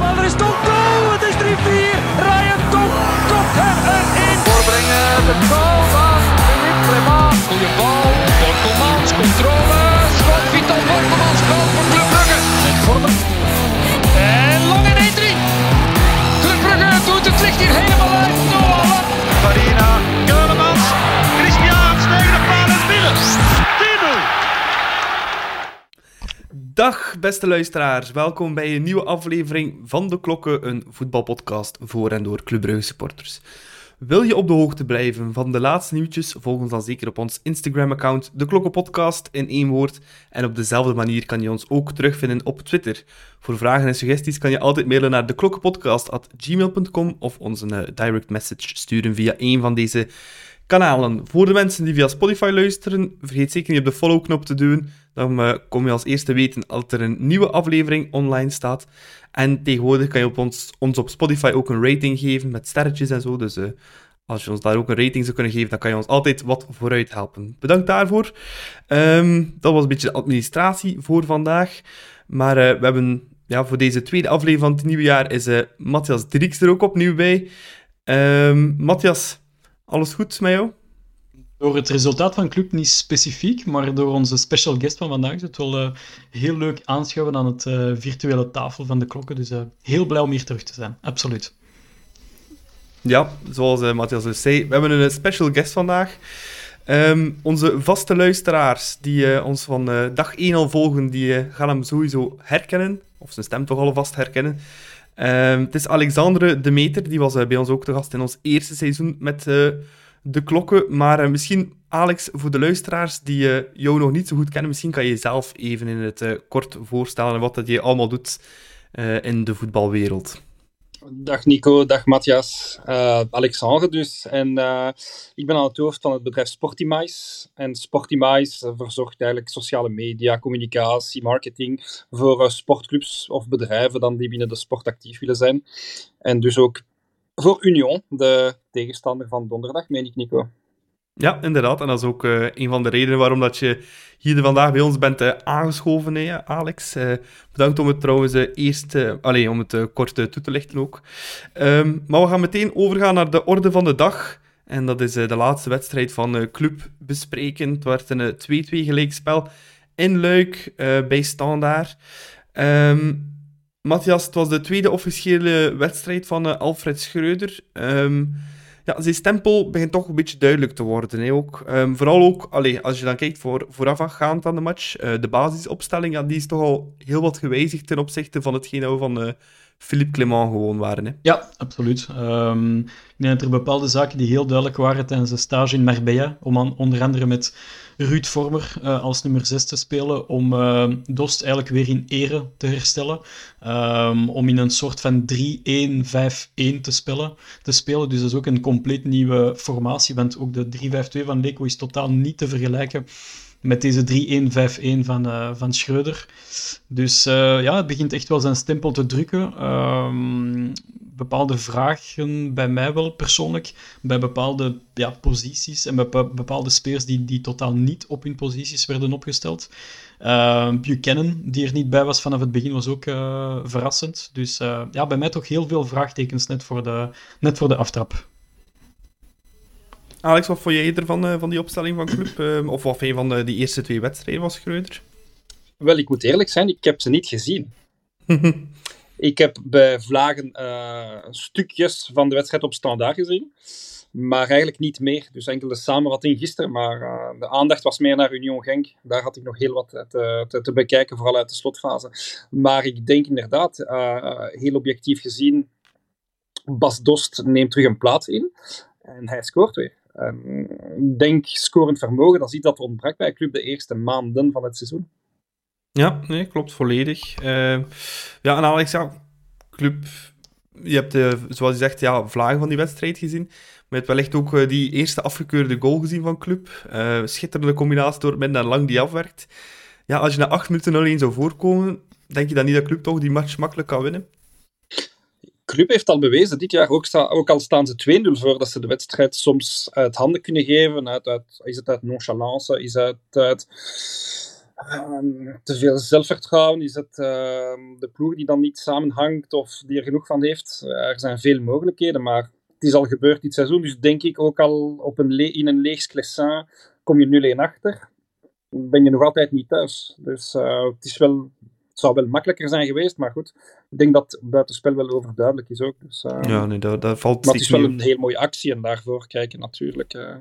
Maar er is toch goal! Het is 3-4. Ryan Top hem erin. Voorbrengen de goal van Philippe Clement. Goeie bal. Borkelmans, controle. Schot Vital Borkelmans, goal voor Club Brugge. Met Vormer. En lang in 1-3. Club Brugge doet het licht hier helemaal uit. Farina, Dag beste luisteraars, welkom bij een nieuwe aflevering van De Klokken, een voetbalpodcast voor en door Club supporters. Wil je op de hoogte blijven van de laatste nieuwtjes, volg ons dan zeker op ons Instagram-account, De Klokken Podcast in één woord. En op dezelfde manier kan je ons ook terugvinden op Twitter. Voor vragen en suggesties kan je altijd mailen naar deklokkenpodcast.gmail.com of ons een eh, direct message sturen via een van deze kanalen. Voor de mensen die via Spotify luisteren, vergeet zeker niet op de follow-knop te duwen. Dan eh, kom je als eerste weten als er een nieuwe aflevering online staat. En tegenwoordig kan je op ons, ons op Spotify ook een rating geven met sterretjes en zo. Dus eh, als je ons daar ook een rating zou kunnen geven, dan kan je ons altijd wat vooruit helpen. Bedankt daarvoor. Ehm, dat was een beetje de administratie voor vandaag. Maar eh, we hebben ja, voor deze tweede aflevering van het nieuwe jaar is Matthias Drieks er ook opnieuw bij. Ehm Matthias, alles goed met jou? Door het resultaat van club niet specifiek, maar door onze special guest van vandaag is het wel eh, heel leuk aanschouwen aan het eh, virtuele tafel van de klokken. Dus eh, heel blij om hier terug te zijn, absoluut. Ja, zoals Matthias dus zei, we hebben een special guest vandaag. Ehm, onze vaste luisteraars die ons van dag 1 al volgen, die gaan hem sowieso herkennen. Of zijn stem toch alvast herkennen. Ehm, het is Alexandre de Meter, die was bij ons ook te gast in ons eerste seizoen met de klokken. Maar eh, misschien, Alex, voor de luisteraars die eh, jou nog niet zo goed kennen, misschien kan je jezelf even in het eh, kort voorstellen wat dat je allemaal doet in de voetbalwereld. Dag Nico, dag Matthias, Alexandre dus. En ik ben aan het hoofd van het bedrijf Sportimise. En Sportimise eh, verzorgt eigenlijk sociale media, communicatie, marketing voor sportclubs of bedrijven dan die binnen de sport actief willen zijn. En dus ook voor Union, de tegenstander van donderdag, meen ik Nico. Ja, inderdaad. En dat is ook eh, een van de redenen waarom dat je hier vandaag bij ons bent eh, aangeschoven, Alex. Eh, bedankt om het trouwens eerst eh, allee, om het kort toe te lichten ook. Ehm, maar we gaan meteen overgaan naar de orde van de dag. En dat is de laatste wedstrijd van Club bespreken. Het werd een eh, 2-2 gelijkspel in Luik bij Standaard. Ehm, Matthias, het was de tweede officiële wedstrijd van eh, Alfred Schreuder. Ehm, ja, zijn stempel begint toch een beetje duidelijk te worden. Hè, ook. Ehm, vooral ook, allee, als je dan kijkt voor, voorafgaand aan de match, eh, de basisopstelling, ja, die is toch al heel wat gewijzigd ten opzichte van hetgeen we van eh, Philippe Clement gewoon waren. Hè. Ja, absoluut. Ehm, ik denk dat er bepaalde zaken die heel duidelijk waren tijdens de stage in Marbella, om aan, onder andere met Ruud Vormer eh, als nummer 6 te spelen, om eh, Dost eigenlijk weer in ere te herstellen, Ehm, om in een soort van 3-1-5-1 te spelen, te spelen. Dus dat is ook een compleet nieuwe formatie, want ook de 3-5-2 van Leko is totaal niet te vergelijken met deze 3-1-5-1 van, eh, van Schreuder. Dus eh, ja, het begint echt wel zijn stempel te drukken. Ehm, bepaalde vragen bij mij wel persoonlijk, bij bepaalde ja, posities en bepa- bepaalde spelers die, die totaal niet op hun posities werden opgesteld. Ehm, Buchanan, die er niet bij was vanaf het begin, was ook eh, verrassend. Dus ja, bij mij toch heel veel vraagtekens net voor de, net voor de aftrap. Alex, wat vond jij ervan, eh, van die opstelling van Club? Ehm, of wat je van de, die eerste twee wedstrijden van Schreuder? Wel, ik moet eerlijk zijn, ik heb ze niet gezien. Ik heb bij Vlagen eh, stukjes van de wedstrijd op standaard gezien, maar eigenlijk niet meer. Dus enkel de samenvatting gisteren, maar eh, de aandacht was meer naar Union Genk. Daar had ik nog heel wat te, te, te bekijken, vooral uit de slotfase. Maar ik denk inderdaad, heel objectief gezien, Bas Dost neemt terug een plaats in en hij scoort weer. Ik denk scorend vermogen, dat is iets dat ontbrak bij Club de eerste maanden van het seizoen. Ja, nee, klopt volledig. Eh, ja, en Alex, ja, club, je hebt, eh, zoals je zegt, ja, vlagen van die wedstrijd gezien. Maar je hebt wellicht ook eh, die eerste afgekeurde goal gezien van club. Eh, schitterende combinatie door midden en lang die afwerkt. Ja, als je na acht minuten alleen zou voorkomen, denk je dan niet dat club toch die match makkelijk kan winnen? Club heeft al bewezen dit jaar, ook, sta, ook al staan ze 2-0 voor, dat ze de wedstrijd soms uit handen kunnen geven. Uit, uit, is het uit nonchalance? Is het uit Ehm, te veel zelfvertrouwen? Is het ehm, de ploeg die dan niet samenhangt of die er genoeg van heeft? er zijn veel mogelijkheden, maar het is al gebeurd dit seizoen. Dus denk ik ook al op een in een leeg Clessin kom je 0-1 achter. Ben je nog altijd niet thuis. Dus uh, het is wel zou wel makkelijker zijn geweest, maar goed. Ik denk dat buitenspel wel overduidelijk is ook. Dus, uh, ja, nee, dat, dat valt Maar het is wel een heel mooie actie en daarvoor kijken natuurlijk uh,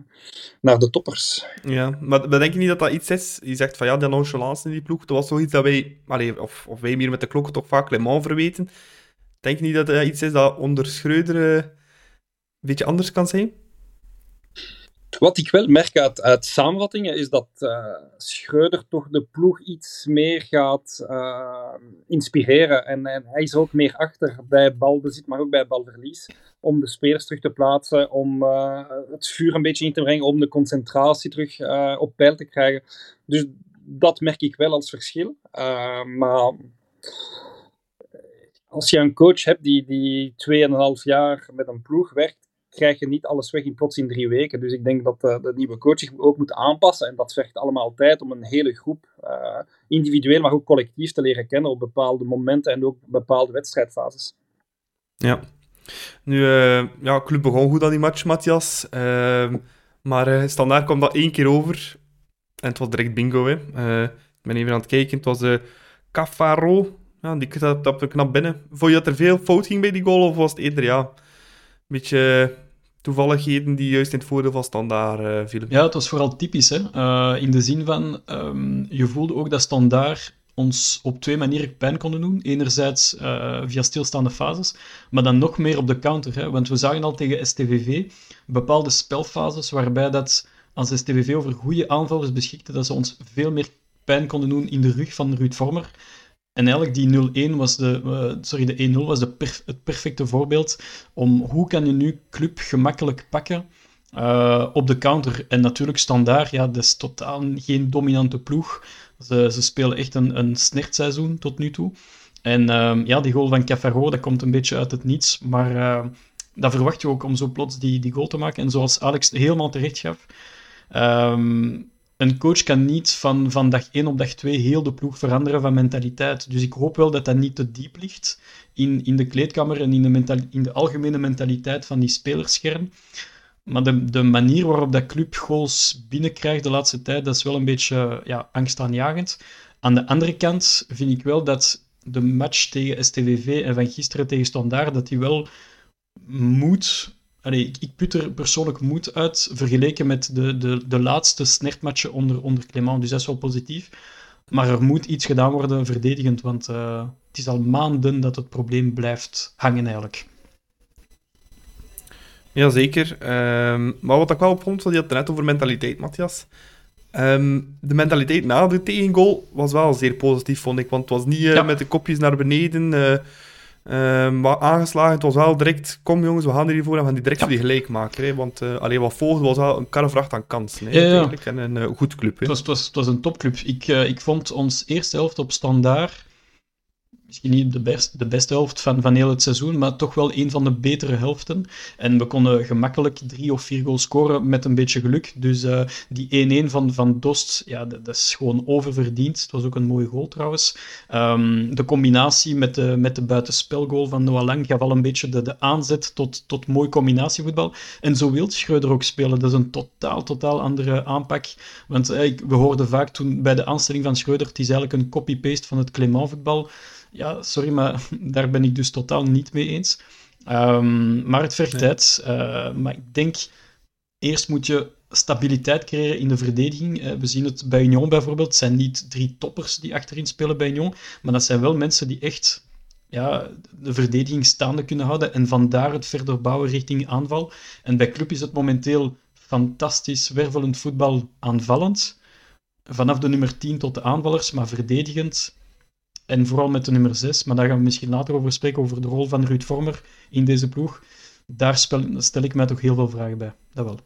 naar de toppers. Ja, maar, denk je niet dat dat iets is? Je zegt van ja, die nonchalance in die ploeg, dat was toch iets dat wij, allee, of, of wij meer met de klokken toch vaak Le Mans verweten. Denk je niet dat dat iets is dat onder Schreuder een beetje anders kan zijn? Wat ik wel merk uit, uit samenvattingen is dat uh, Schreuder toch de ploeg iets meer gaat uh, inspireren. En, hij is ook meer achter bij balbezit, maar ook bij balverlies. Om de spelers terug te plaatsen, om uh, het vuur een beetje in te brengen, om de concentratie terug op peil te krijgen. Dus dat merk ik wel als verschil. maar als je een coach hebt die, die 2,5 jaar met een ploeg werkt, krijg je niet alles weg in plots in drie weken. Dus ik denk dat uh, de nieuwe coach zich ook moet aanpassen. En dat vergt allemaal tijd om een hele groep, uh, individueel, maar ook collectief, te leren kennen op bepaalde momenten en ook bepaalde wedstrijdfases. Ja. Nu, uh, ja, club begon goed aan die match, Matthias. Ehm, maar standaard kwam dat één keer over. En het was direct bingo. Hè. ik ben even aan het kijken. Het was Cafaro. Ja, die dat knap binnen. Vond je dat er veel fout ging bij die goal? Of was het eerder ja beetje toevalligheden die juist in het voordeel van Standaard uh, vielen. Ja, het was vooral typisch. Hè? Uh, in de zin van, um, je voelde ook dat Standaard ons op twee manieren pijn konden doen. Enerzijds uh, via stilstaande fases, maar dan nog meer op de counter. Hè? Want we zagen al tegen STVV bepaalde spelfases waarbij dat, als STVV over goede aanvallers beschikte, dat ze ons veel meer pijn konden doen in de rug van Ruud Vormer. En eigenlijk die 0-1 was de, uh, sorry, de 1-0 was de het perfecte voorbeeld om hoe kan je nu club gemakkelijk pakken uh, op de counter. En natuurlijk standaard, ja, dat is totaal geen dominante ploeg. Ze, ze spelen echt een, een snertseizoen tot nu toe. En uh, ja, die goal van Cafaro, dat komt een beetje uit het niets, maar uh, dat verwacht je ook om zo plots die, die goal te maken. En zoals Alex helemaal terecht gaf, um, een coach kan niet van, van dag 1 op dag 2 heel de ploeg veranderen van mentaliteit. Dus ik hoop wel dat dat niet te diep ligt in, in de kleedkamer en in de, in de algemene mentaliteit van die spelerskern. Maar de, de manier waarop dat club goals binnenkrijgt de laatste tijd, dat is wel een beetje ja, angstaanjagend. Aan de andere kant vind ik wel dat de match tegen STVV en van gisteren tegen Standaard, dat die wel moet Allee, ik, put er persoonlijk moed uit, vergeleken met de, de, de laatste snertmatchen onder, onder Clement. Dus dat is wel positief. Maar er moet iets gedaan worden verdedigend, want uh, het is al maanden dat het probleem blijft hangen eigenlijk. Jazeker. Um, maar wat ik wel opvond, je had het net over mentaliteit, Matthias. Um, de mentaliteit na de tegengoal was wel zeer positief, vond ik. Want het was niet uh, ja. met de kopjes naar beneden. Uh, Uh, maar aangeslagen, het was wel direct, kom jongens, we gaan er hiervoor en we gaan die direct voor die gelijkmaker. Hè, want uh, alleen wat volgde was wel een karrevracht aan kansen. Hè, ja, ja. En een uh, goed club. Hè. Het, was, het, was, het was een topclub. Ik, ik vond ons eerste helft op standaard misschien niet de, de beste helft van, van heel het seizoen, maar toch wel een van de betere helften. En we konden gemakkelijk drie of vier goals scoren met een beetje geluk. Dus uh, die 1-1 van, van Dost, ja, dat, is gewoon oververdiend. Het was ook een mooie goal trouwens. Um, de combinatie met de, met de buitenspelgoal van Noah Lang gaf al een beetje de, de aanzet tot, tot mooi combinatievoetbal. En zo wil Schreuder ook spelen. Dat is een totaal, totaal andere aanpak. Want eh, we hoorden vaak toen bij de aanstelling van Schreuder, het is eigenlijk een copy-paste van het Clément voetbal. Ja, sorry, maar daar ben ik dus totaal niet mee eens. Um, maar het vergt tijd. Uh, maar ik denk, eerst moet je stabiliteit creëren in de verdediging. Uh, we zien het bij Union bijvoorbeeld. Het zijn niet drie toppers die achterin spelen bij Union, maar dat zijn wel mensen die echt ja, de verdediging staande kunnen houden en vandaar het verder bouwen richting aanval. En bij Club is het momenteel fantastisch wervelend voetbal aanvallend. Vanaf de nummer 10 tot de aanvallers, maar verdedigend en vooral met de nummer 6, maar daar gaan we misschien later over spreken, over de rol van Ruud Vormer in deze ploeg. Daar stel ik mij toch heel veel vragen bij. Dat wel.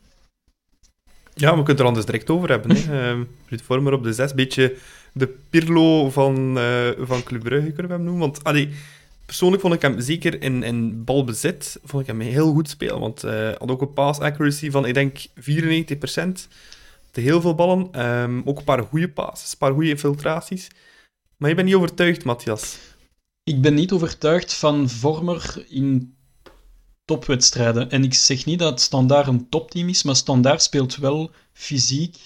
Ja, we kunnen het er anders direct over hebben. Hè. uh, Ruud Vormer op de 6, beetje de Pirlo van, uh, van Club Brugge kunnen we hem noemen. Want allee, persoonlijk vond ik hem zeker in, in balbezit vond ik hem heel goed spelen. Want hij uh, had ook een pass accuracy van, ik denk, 94%. te heel veel ballen. Ehm, ook een paar goede passes, een paar goede infiltraties. Maar je bent niet overtuigd, Matthias. Ik ben niet overtuigd van Vormer in topwedstrijden. En ik zeg niet dat Standaard een topteam is, maar Standaard speelt wel fysiek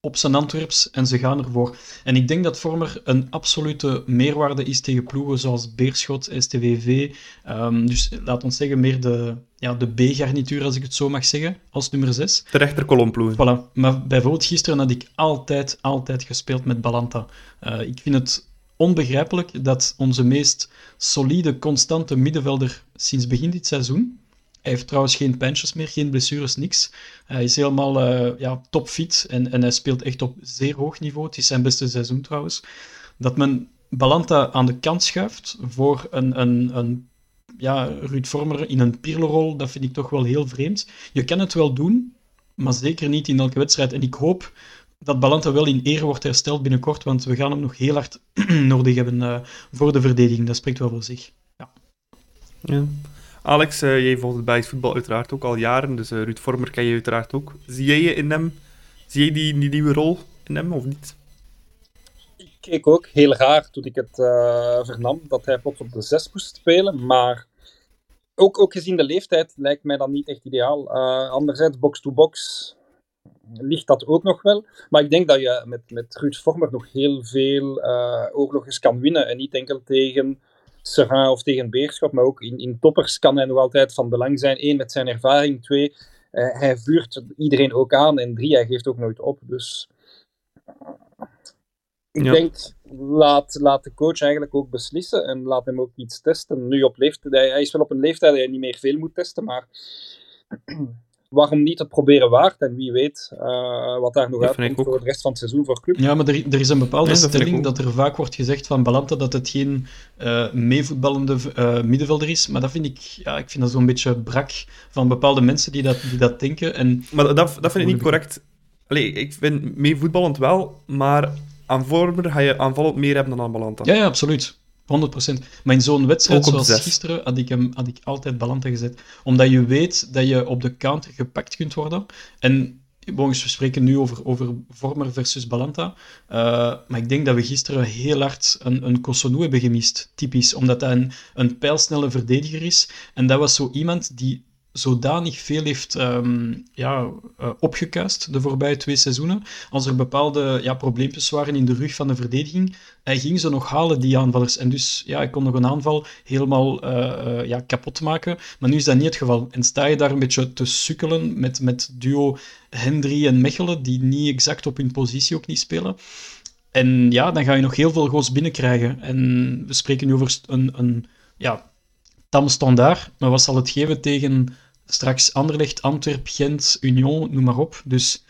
op zijn Antwerps en ze gaan ervoor. En ik denk dat Vormer een absolute meerwaarde is tegen ploegen zoals Beerschot, STVV. Um, dus laat ons zeggen, meer de, ja, de B-garnituur, als ik het zo mag zeggen, als nummer 6. De rechterkolomploeg. Voilà. Maar bijvoorbeeld gisteren had ik altijd, altijd gespeeld met Balanta. Uh, ik vind het onbegrijpelijk dat onze meest solide, constante middenvelder sinds begin dit seizoen, hij heeft trouwens geen pijntjes meer, geen blessures, niks. Hij is helemaal uh, ja, topfit en, en hij speelt echt op zeer hoog niveau. Het is zijn beste seizoen trouwens. Dat men Balanta aan de kant schuift voor een, een, een ja, Ruud Vormer in een Pirlo-rol, dat vind ik toch wel heel vreemd. Je kan het wel doen, maar zeker niet in elke wedstrijd. En ik hoop dat Balanta wel in eer wordt hersteld binnenkort, want we gaan hem nog heel hard nodig hebben uh, voor de verdediging. Dat spreekt wel voor zich. Ja. ja. Alex, uh, jij volgt het bij voetbal uiteraard ook al jaren, dus uh, Ruud Vormer ken je uiteraard ook. Zie jij je in hem, zie jij die, die nieuwe rol in hem of niet? Ik keek ook heel raar toen ik het uh, vernam dat hij plots op de 6 moest spelen, maar ook, ook gezien de leeftijd lijkt mij dat niet echt ideaal. anderzijds, box-to-box ligt dat ook nog wel. Maar ik denk dat je met, met Ruud Vormer nog heel veel oorlogen kan winnen en niet enkel tegen Serrain of tegen Beerschot, maar ook in, in toppers kan hij nog altijd van belang zijn. Eén, met zijn ervaring. Twee, uh, hij vuurt iedereen ook aan. En drie, hij geeft ook nooit op. Dus ik ja. denk, laat, laat de coach eigenlijk ook beslissen en laat hem ook iets testen. Nu op leeftijd, hij is wel op een leeftijd dat hij niet meer veel moet testen, maar waarom niet het proberen waard? En wie weet uh, wat daar nog uitkomt voor de rest van het seizoen voor club. Ja, maar er, er is een bepaalde ja, stelling dat, dat, er vaak wordt gezegd van Balanta dat het geen uh, meevoetballende uh, middenvelder is. Maar dat vind ik, ja, ik vind dat zo'n beetje brak van bepaalde mensen die dat, die dat denken. En maar dat, dat vind ik niet correct. Allee, ik vind meevoetballend wel, maar aan vormer ga je aanvallend meer hebben dan aan Balanta. Ja, ja, absoluut. 100%. Maar in zo'n wedstrijd zoals zes. gisteren had ik, hem, had ik altijd Balanta gezet. Omdat je weet dat je op de counter gepakt kunt worden. En we spreken nu over, over Vormer versus Balanta. Uh, maar ik denk dat we gisteren heel hard een, een Kosonou hebben gemist. Typisch. Omdat hij een, een pijlsnelle verdediger is. En dat was zo iemand die zodanig veel heeft um, ja, uh, opgekuist de voorbije twee seizoenen. Als er bepaalde ja, probleempjes waren in de rug van de verdediging, hij ging ze nog halen, die aanvallers. En dus, ja, hij kon nog een aanval helemaal uh, ja, kapot maken. Maar nu is dat niet het geval. En sta je daar een beetje te sukkelen met, met duo Hendry en Mechelen, die niet exact op hun positie ook niet spelen. En ja, dan ga je nog heel veel goals binnenkrijgen. En we spreken nu over een, een ja, tam standaard. Maar wat zal het geven tegen straks Anderlecht, Antwerp, Gent, Union, noem maar op. Dus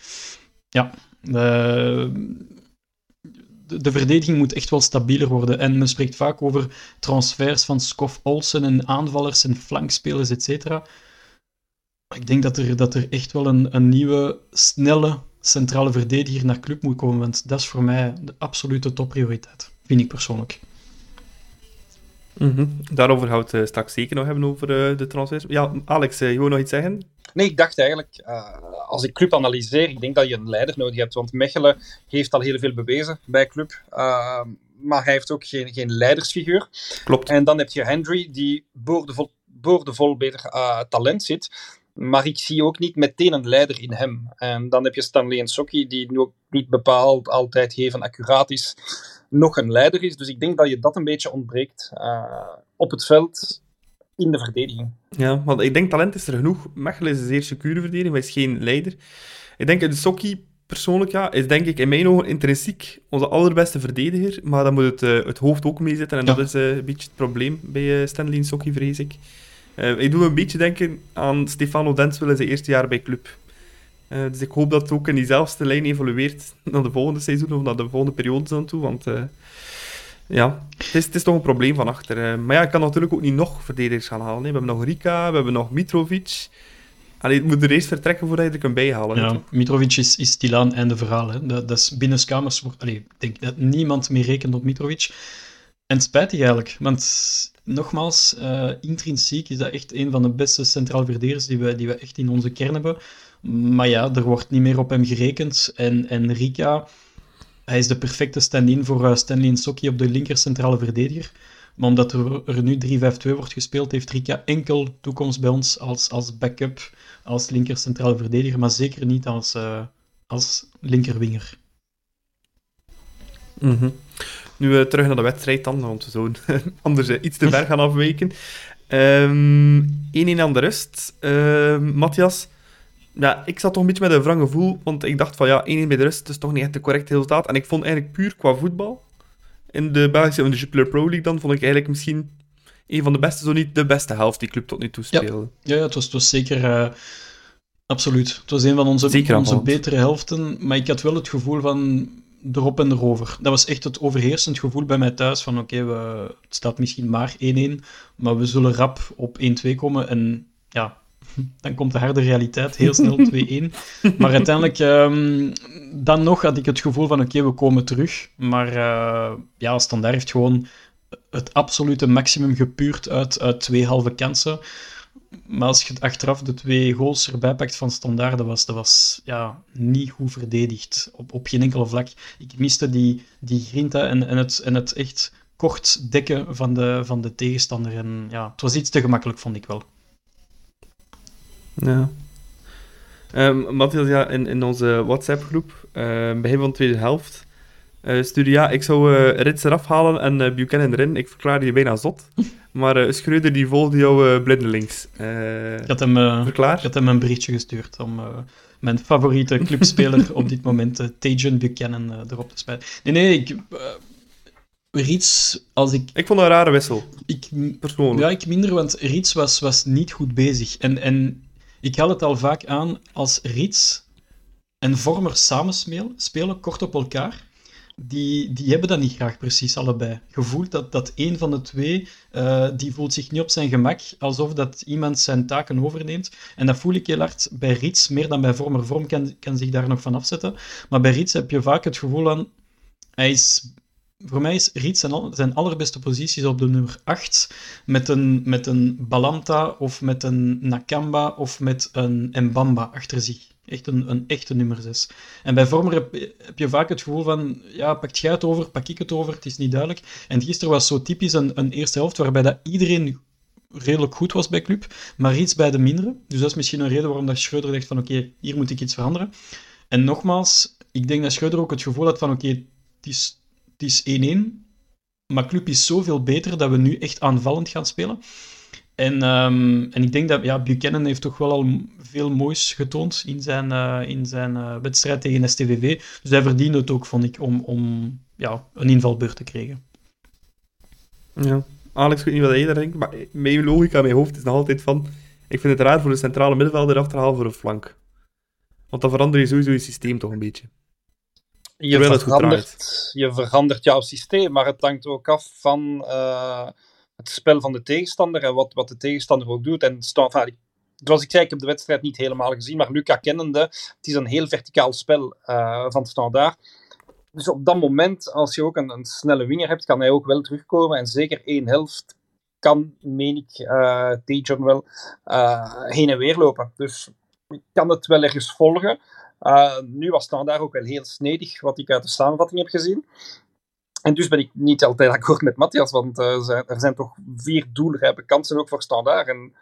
ja, de, de, verdediging moet echt wel stabieler worden. En men spreekt vaak over transfers van Skof Olsen en aanvallers en flankspelers, et cetera. Ik denk dat er, dat er echt wel een, een nieuwe, snelle centrale verdediger naar club moet komen. Want dat is voor mij de absolute topprioriteit, vind ik persoonlijk. Mm -hmm. Daarover gaan we het uh, straks zeker nog hebben over uh, de transfers. Ja, Alex, uh, je wil nog iets zeggen? Nee, ik dacht eigenlijk, als ik club analyseer, ik denk dat je een leider nodig hebt. Want Mechelen heeft al heel veel bewezen bij club. maar hij heeft ook geen, geen leidersfiguur. Klopt. En dan heb je Hendry, die boordevol, boordevol beter talent zit. Maar ik zie ook niet meteen een leider in hem. En dan heb je Stanley en Sokki, die nu ook niet bepaald altijd even accuraat is nog een leider is. Dus ik denk dat je dat een beetje ontbreekt uh, op het veld in de verdediging. Ja, want ik denk talent is er genoeg. Mechelen is een zeer secure verdediging, maar is geen leider. Ik denk dat Sokki persoonlijk ja, is denk ik in mijn ogen intrinsiek onze allerbeste verdediger, maar dan moet het, uh, het hoofd ook meezitten en ja. dat is uh, een beetje het probleem bij Stanley en Sokki, vrees ik. ik doe een beetje denken aan Stefano Denswil in zijn eerste jaar bij club. Uh, dus ik hoop dat het ook in diezelfde lijn evolueert naar de volgende seizoen of naar de volgende periode aan toe. Want uh, ja, het is, het is toch een probleem van achter. Uh, maar ja, ik kan natuurlijk ook niet nog verdedigers gaan halen. Hè. We hebben nog Rika, we hebben nog Mitrovic. Allee, het moet er eerst vertrekken voordat je er kunt bijhalen. Ja, Mitrovic is, is stilaan en de verhaal. Hè. Dat, dat is binnenskamers. Allee, ik denk dat niemand meer rekent op Mitrovic. En spijtig eigenlijk, want nogmaals, intrinsiek is dat echt een van de beste centraal verdedigers die we, die we echt in onze kern hebben. Maar ja, er wordt niet meer op hem gerekend. En, en Rika, hij is de perfecte stand-in voor uh, Stanley Nsokki op de linker centrale verdediger. Maar omdat er, nu 3-5-2 wordt gespeeld, heeft Rika enkel toekomst bij ons als, als backup, als linker centrale verdediger, maar zeker niet als, uh, als linkerwinger. Mm Nu uh, terug naar de wedstrijd dan, want we zouden anders iets te ver gaan afweken. 1-1 um, aan de rust. Matthias, ja, ik zat toch een beetje met een wrang gevoel, want ik dacht van ja, 1-1 bij de rust is toch niet echt het correcte resultaat. En ik vond eigenlijk puur qua voetbal, in de Belgische in de Jupiler Pro League dan, vond ik eigenlijk misschien een van de beste, zo niet de beste helft die club tot nu toe speelde. Ja, ja het, was, het was zeker... Uh, absoluut. Het was een van onze, onze betere helften, maar ik had wel het gevoel van erop en erover. Dat was echt het overheersend gevoel bij mij thuis van oké, okay, het staat misschien maar 1-1, maar we zullen rap op 1-2 komen en ja, dan komt de harde realiteit heel snel 2-1. Maar uiteindelijk, um, dan nog had ik het gevoel van oké, we komen terug. Maar uh, ja, Standaard heeft gewoon het absolute maximum gepuurd uit, uit twee halve kansen. Maar als je achteraf de twee goals erbij pakt van Standaard, dat was, dat was ja, niet goed verdedigd. Op, op geen enkele vlak. Ik miste die, die grinta en, en, het, en het echt kort dekken van de, van de tegenstander. En ja, het was iets te gemakkelijk, vond ik wel. Ja. Um, Matthias, ja, in, in onze WhatsApp-groep, uh, begin van de tweede helft, uh, stuurde ja, ik zou uh, Rits eraf halen en uh, Buchanan erin. Ik verklaarde je bijna zot. Maar uh, Schreuder die volgde jou blindelings. ik, had hem, ik had hem een berichtje gestuurd om mijn favoriete clubspeler op dit moment, uh, Tajan Buchanan, erop te spelen. Nee, nee, ik... Rits, als ik... Ik vond een rare wissel, ik, persoonlijk. Ja, ik minder, want Rits was, was niet goed bezig. En, en ik haal het al vaak aan als Rits en Vormer samen spelen, kort op elkaar, die, die hebben dat niet graag precies allebei. Je voelt dat, dat een van de twee, uh, die voelt zich niet op zijn gemak, alsof dat iemand zijn taken overneemt. En dat voel ik heel hard bij Rits, meer dan bij Vormer. Vorm kan, kan zich daar nog van afzetten. Maar bij Rits heb je vaak het gevoel aan, hij is voor mij is Riet zijn, zijn allerbeste posities op de nummer 8 met een, met een Balanta of met een Nakamba of met een Mbamba achter zich. Echt een, een echte nummer 6. En bij Vormer heb, je vaak het gevoel van, ja, pakt jij het over, pak ik het over, het is niet duidelijk. En gisteren was zo typisch een, een eerste helft waarbij dat iedereen redelijk goed was bij club, maar iets bij de mindere. Dus dat is misschien een reden waarom dat Schreuder dacht van, oké, hier moet ik iets veranderen. En nogmaals, ik denk dat Schreuder ook het gevoel had van, oké, het is is 1-1, maar club is zoveel beter dat we nu echt aanvallend gaan spelen. En, um, en ik denk dat ja, Buchanan heeft toch wel al veel moois getoond in zijn, uh, in zijn uh, wedstrijd tegen STVV. Dus hij verdiende het ook, vond ik, om, om ja, een invalbeurt te krijgen. Ja, Alex, ik weet niet wat jij daar denkt, maar mijn logica in mijn hoofd is nog altijd van... Ik vind het raar voor de centrale middenvelder af te halen voor een flank. Want dan verander je sowieso je systeem toch een beetje je verandert, je verandert jouw systeem, maar het hangt ook af van uh, het spel van de tegenstander en wat, wat de tegenstander ook doet. En zoals ik zei, ik heb de wedstrijd niet helemaal gezien, maar Luca kennende, het is een heel verticaal spel uh, van standaard. Dus op dat moment, als je ook een, een, snelle winger hebt, kan hij ook wel terugkomen. En zeker één helft kan, meen ik, uh, Tejan wel heen en weer lopen. Dus ik kan het wel ergens volgen. Uh, nu was Standaard ook wel heel snedig, wat ik uit de samenvatting heb gezien. En dus ben ik niet altijd akkoord met Matthias, want uh, er zijn toch vier doelrijpe kansen ook voor Standaard. En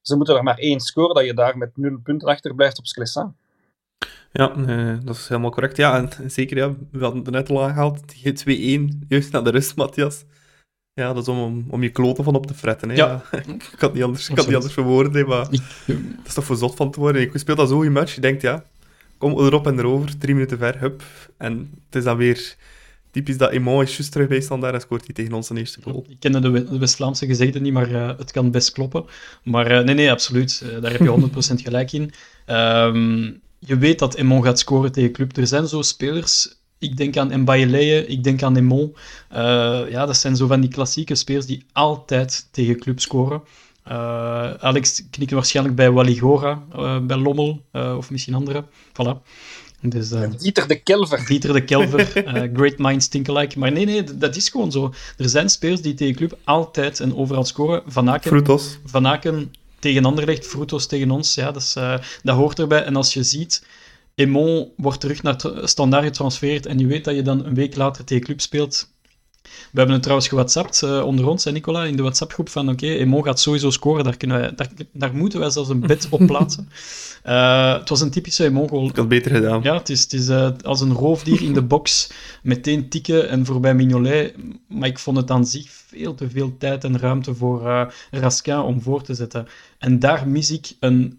ze moeten er maar één scoren, dat je daar met nul punten achter blijft op Sclessin. Ja, uh, dat is helemaal correct. Ja, en zeker, ja, we hadden het net al aangehaald, 2-1, juist naar de rust, Matthias. Ja, dat is om, om je kloten van op te fretten. Hè. Ja. ik kan het niet anders, ik kan niet anders verwoorden, maar dat is toch voor zot van te worden. Ik speelt dat zo in match, je denkt, ja, kom erop en erover, drie minuten ver, hup. En het is dan weer typisch dat Emon is juist terug bij standaard en scoort hij tegen ons zijn eerste goal. Ik ken de West-Vlaamse gezegde niet, maar uh, het kan best kloppen. Maar uh, nee, nee, absoluut. Uh, daar heb je 100% gelijk in. Um, je weet dat Emon gaat scoren tegen club. Er zijn zo spelers... Ik denk aan Mbayeleje, ik denk aan Emon. ja, dat zijn zo van die klassieke spelers die altijd tegen club scoren. Uh, Alex knikt waarschijnlijk bij Waligora, uh, bij Lommel uh, of misschien andere. Voilà. Dus, Dieter de Kelver. Dieter de Kelver, Great Minds Think Alike. Maar nee, nee, dat is gewoon zo. Er zijn spelers die tegen club altijd en overal scoren. Van Aken, Frutos. Van Aken tegen Anderlecht, Frutos tegen ons, ja, dat, is, uh, dat hoort erbij. En als je ziet, Emon wordt terug naar standaard getransfereerd en je weet dat je dan een week later tegen club speelt. We hebben het trouwens gewhatsappt uh, onder ons, hè, Nicola, in de WhatsApp-groep van oké, okay, Emon gaat sowieso scoren, daar, kunnen wij, daar, daar moeten wij zelfs een bed op plaatsen. Uh, het was een typische Emon-goal. Ik had beter gedaan. Ja, het is, het is uh, als een roofdier in de box, meteen tikken en voorbij Mignolet. Maar ik vond het aan zich veel te veel tijd en ruimte voor uh, Raskin om voor te zetten. En daar mis ik een...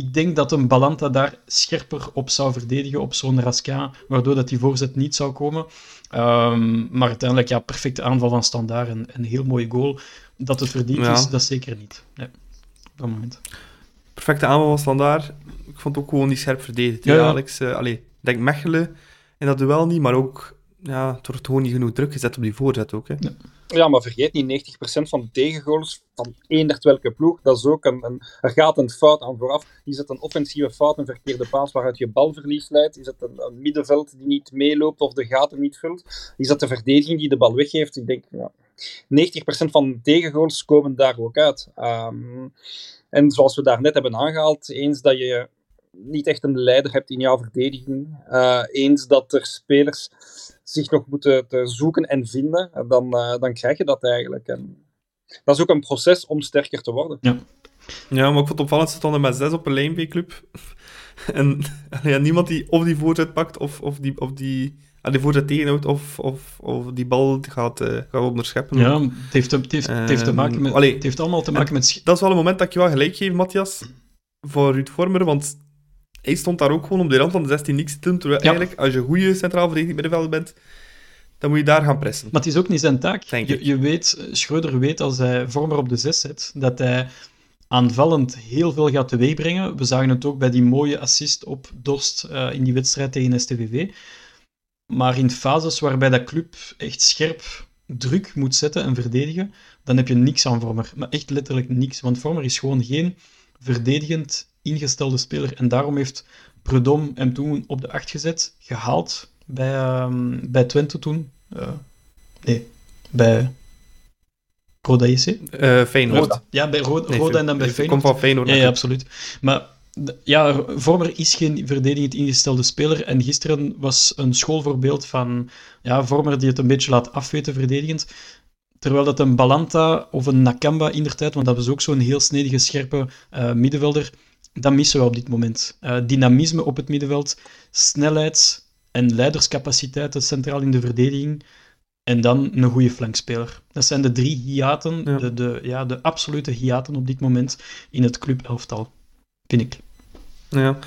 Ik denk dat een Balanta daar scherper op zou verdedigen, op zo'n Raskin, waardoor dat die voorzet niet zou komen. Um, maar uiteindelijk, ja, perfecte aanval van Standaard en een heel mooie goal. Dat het verdiend ja. is, dat zeker niet. Nee, op dat moment perfecte aanval van Standaard. Ik vond het ook gewoon niet scherp verdedigd. Ja, ja. Alex, uh, allee, denk Mechelen in dat duel niet, maar ook, ja, het wordt gewoon niet genoeg druk gezet op die voorzet ook. Hè. Ja. ja maar vergeet niet, 90% van de tegengoals van eender welke ploeg, dat is ook een, een, er gaat een fout aan vooraf. Is het een offensieve fout, een verkeerde paas waaruit je balverlies leidt? Is het een, een middenveld die niet meeloopt of de gaten niet vult? Is dat de verdediging die de bal weggeeft? Ik denk, ja, 90% van de tegengoals komen daar ook uit. Um, en zoals we daar net hebben aangehaald, eens dat je niet echt een leider hebt in jouw verdediging, uh, eens dat er spelers zich nog moeten te zoeken en vinden, dan, uh, dan krijg je dat eigenlijk. En dat is ook een proces om sterker te worden. Ja, ja maar ik vond het opvallend, ze stonden met zes op een lijnbee-club. en ja, niemand die of die voorzet pakt of, of die, of die die voorzet tegenhoudt of, of, of die bal gaat, uh, gaat onderscheppen. Ja, het heeft, het heeft, het heeft, te maken met, allee, het heeft allemaal te maken met... Dat is wel een moment dat ik je wel gelijk geef, Matthias, voor Ruud Vormer, want hij stond daar ook gewoon op de rand van de 16 niks te doen, terwijl ja. eigenlijk, als je een goede centraal verdediging middenveld bent, dan moet je daar gaan pressen. Maar het is ook niet zijn taak. Je, je, weet, Schreuder weet als hij Vormer op de 6 zet, dat hij aanvallend heel veel gaat teweegbrengen. We zagen het ook bij die mooie assist op Dorst uh, in die wedstrijd tegen STVV. Maar in fases waarbij dat club echt scherp druk moet zetten en verdedigen, dan heb je niks aan Vormer. Maar echt letterlijk niks. Want Vormer is gewoon geen verdedigend ingestelde speler. En daarom heeft Predom hem toen op de 8 gezet, gehaald bij, um, bij Twente toen. Uh, nee, bij Roda JC? Uh, Feyenoord. Ja, bij Roda, nee, Roda en dan bij Feyenoord. Komt van Feyenoord. Ja, ja, absoluut. Maar ja, Vormer is geen verdedigend ingestelde speler. En gisteren was een schoolvoorbeeld van ja, Vormer die het een beetje laat afweten verdedigend. Terwijl dat een Balanta of een Nakamba in de tijd, want dat was ook zo'n heel snedige, scherpe uh, middenvelder, dat missen we op dit moment. Uh, dynamisme op het middenveld, snelheid en leiderscapaciteiten centraal in de verdediging. En dan een goede flankspeler. Dat zijn de drie hiaten, ja. De, de, ja, de absolute hiaten op dit moment in het clubelftal, vind ik. Ja.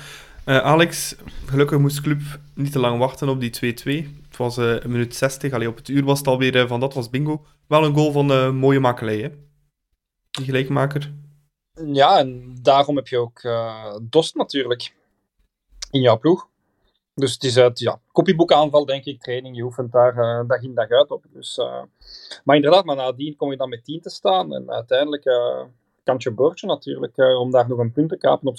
Uh, Alex, gelukkig moest club niet te lang wachten op die 2-2. Het was uh, een minuut 60. Allee, op het uur was het alweer uh, van dat was bingo. Wel een goal van mooie makelij, hè? Die gelijkmaker. Ja, en daarom heb je ook Dost natuurlijk in jouw ploeg. Dus het is uit ja, aanval denk ik, training. Je oefent daar dag in dag uit op. Dus, maar inderdaad, maar nadien kom je dan met 10 te staan. En uiteindelijk kantje boordje natuurlijk, om daar nog een punt te kapen op.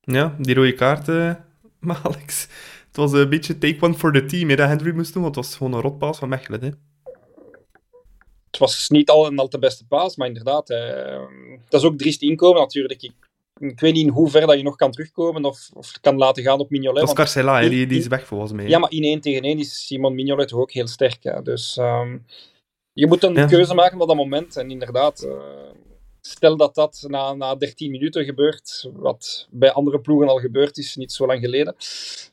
Ja, die rode kaart, uh, maar Alex. Het was een beetje take one for the team dat Henry moest doen, want het was gewoon een rotpaas van Mechelen. Hè. Het was niet al een al te beste paas, maar inderdaad, uh, dat is ook driest inkomen natuurlijk. Ik, ik, weet niet in hoeverre dat je nog kan terugkomen of, of kan laten gaan op Mignolet. Dat is Carcella, die, die is weg volgens mij. Ja, maar in 1 tegen 1 is Simon Mignolet toch ook heel sterk. Hè. Dus um, je moet een ja. keuze maken op dat moment. En inderdaad, uh, Stel dat dat na, na 13 minuten gebeurt, wat bij andere ploegen al gebeurd is, niet zo lang geleden,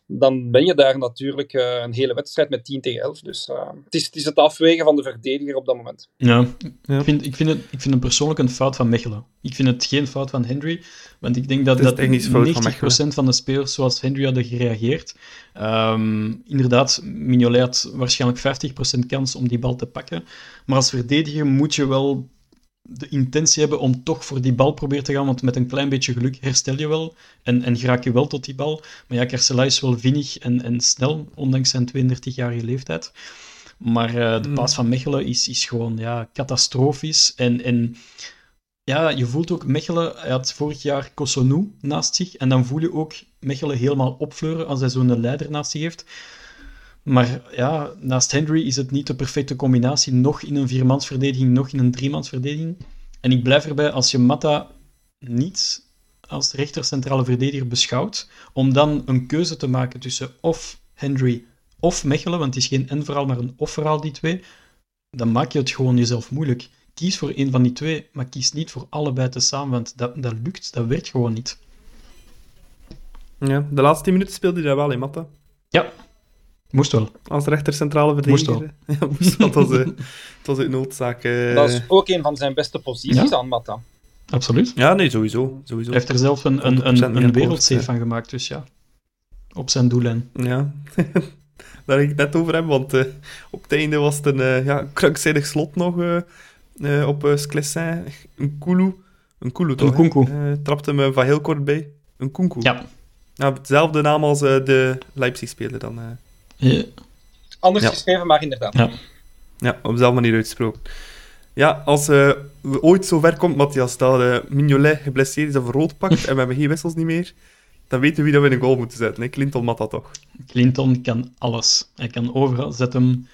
dan ben je daar natuurlijk uh, een hele wedstrijd met 10 tegen 11. Dus uh, het, is, het is het afwegen van de verdediger op dat moment. Ja, ja. Ik, vind, ik, vind het, ik vind het persoonlijk een fout van Mechelen. Ik vind het geen fout van Henry, want ik denk dat, dat 90% van, van de spelers zoals Henry hadden gereageerd. Um, inderdaad, Mignolet had waarschijnlijk 50% kans om die bal te pakken. Maar als verdediger moet je wel de intentie hebben om toch voor die bal proberen te gaan, want met een klein beetje geluk herstel je wel en, en raak je wel tot die bal. Maar ja, Kerselay is wel vinnig en, en snel, ondanks zijn 32-jarige leeftijd. Maar uh, de paas van Mechelen is, is gewoon ja, catastrofisch. En, en ja, je voelt ook Mechelen, hij had vorig jaar Kosonou naast zich, en dan voel je ook Mechelen helemaal opfleuren als hij zo'n leider naast zich heeft. Maar ja, naast Henry is het niet de perfecte combinatie. Nog in een viermansverdediging, nog in een driemansverdediging. En ik blijf erbij, als je Matta niet als rechter centrale verdediger beschouwt, om dan een keuze te maken tussen of Henry of Mechelen, want het is geen en-verhaal, maar een of-verhaal, die twee, dan maak je het gewoon jezelf moeilijk. Kies voor een van die twee, maar kies niet voor allebei tezamen, want dat, dat lukt, dat werkt gewoon niet. Ja, de laatste 10 minuten speelde hij daar wel in, Matta. Ja, moest wel. Als rechter centrale verdediger. Moest Ja, moest wel. Het was, eh, het was uit noodzaak. eh. Dat is ook een van zijn beste posities Ja. aan Mata. Absoluut. Ja, nee, sowieso. sowieso. Hij heeft er zelf een, een, 100% een, een ja. van gemaakt, dus ja. Op zijn doellijn. Ja, daar ik het net over heb, want eh, op het einde was het een eh, ja, krankzinnig slot nog eh, eh, op uh, Sclessin. Een Kulu. Een Kulu toch? hè? Nkunku. Eh, trapte me van heel kort bij. Een Kunku. Ja. Ja, hetzelfde naam als eh, de Leipzig-speler dan. Eh. Ja. Anders Ja. geschreven, maar inderdaad. Ja. Ja, op dezelfde manier uitgesproken. Ja, als eh, we ooit zo ver komt, Matthias, dat eh, Mignolet geblesseerd is of rood pakt en we hebben geen wissels niet meer, dan weten we wie dat we in een goal moeten zetten. Hè? Clinton Matta toch? Clinton kan alles. Hij kan overal. Zet hem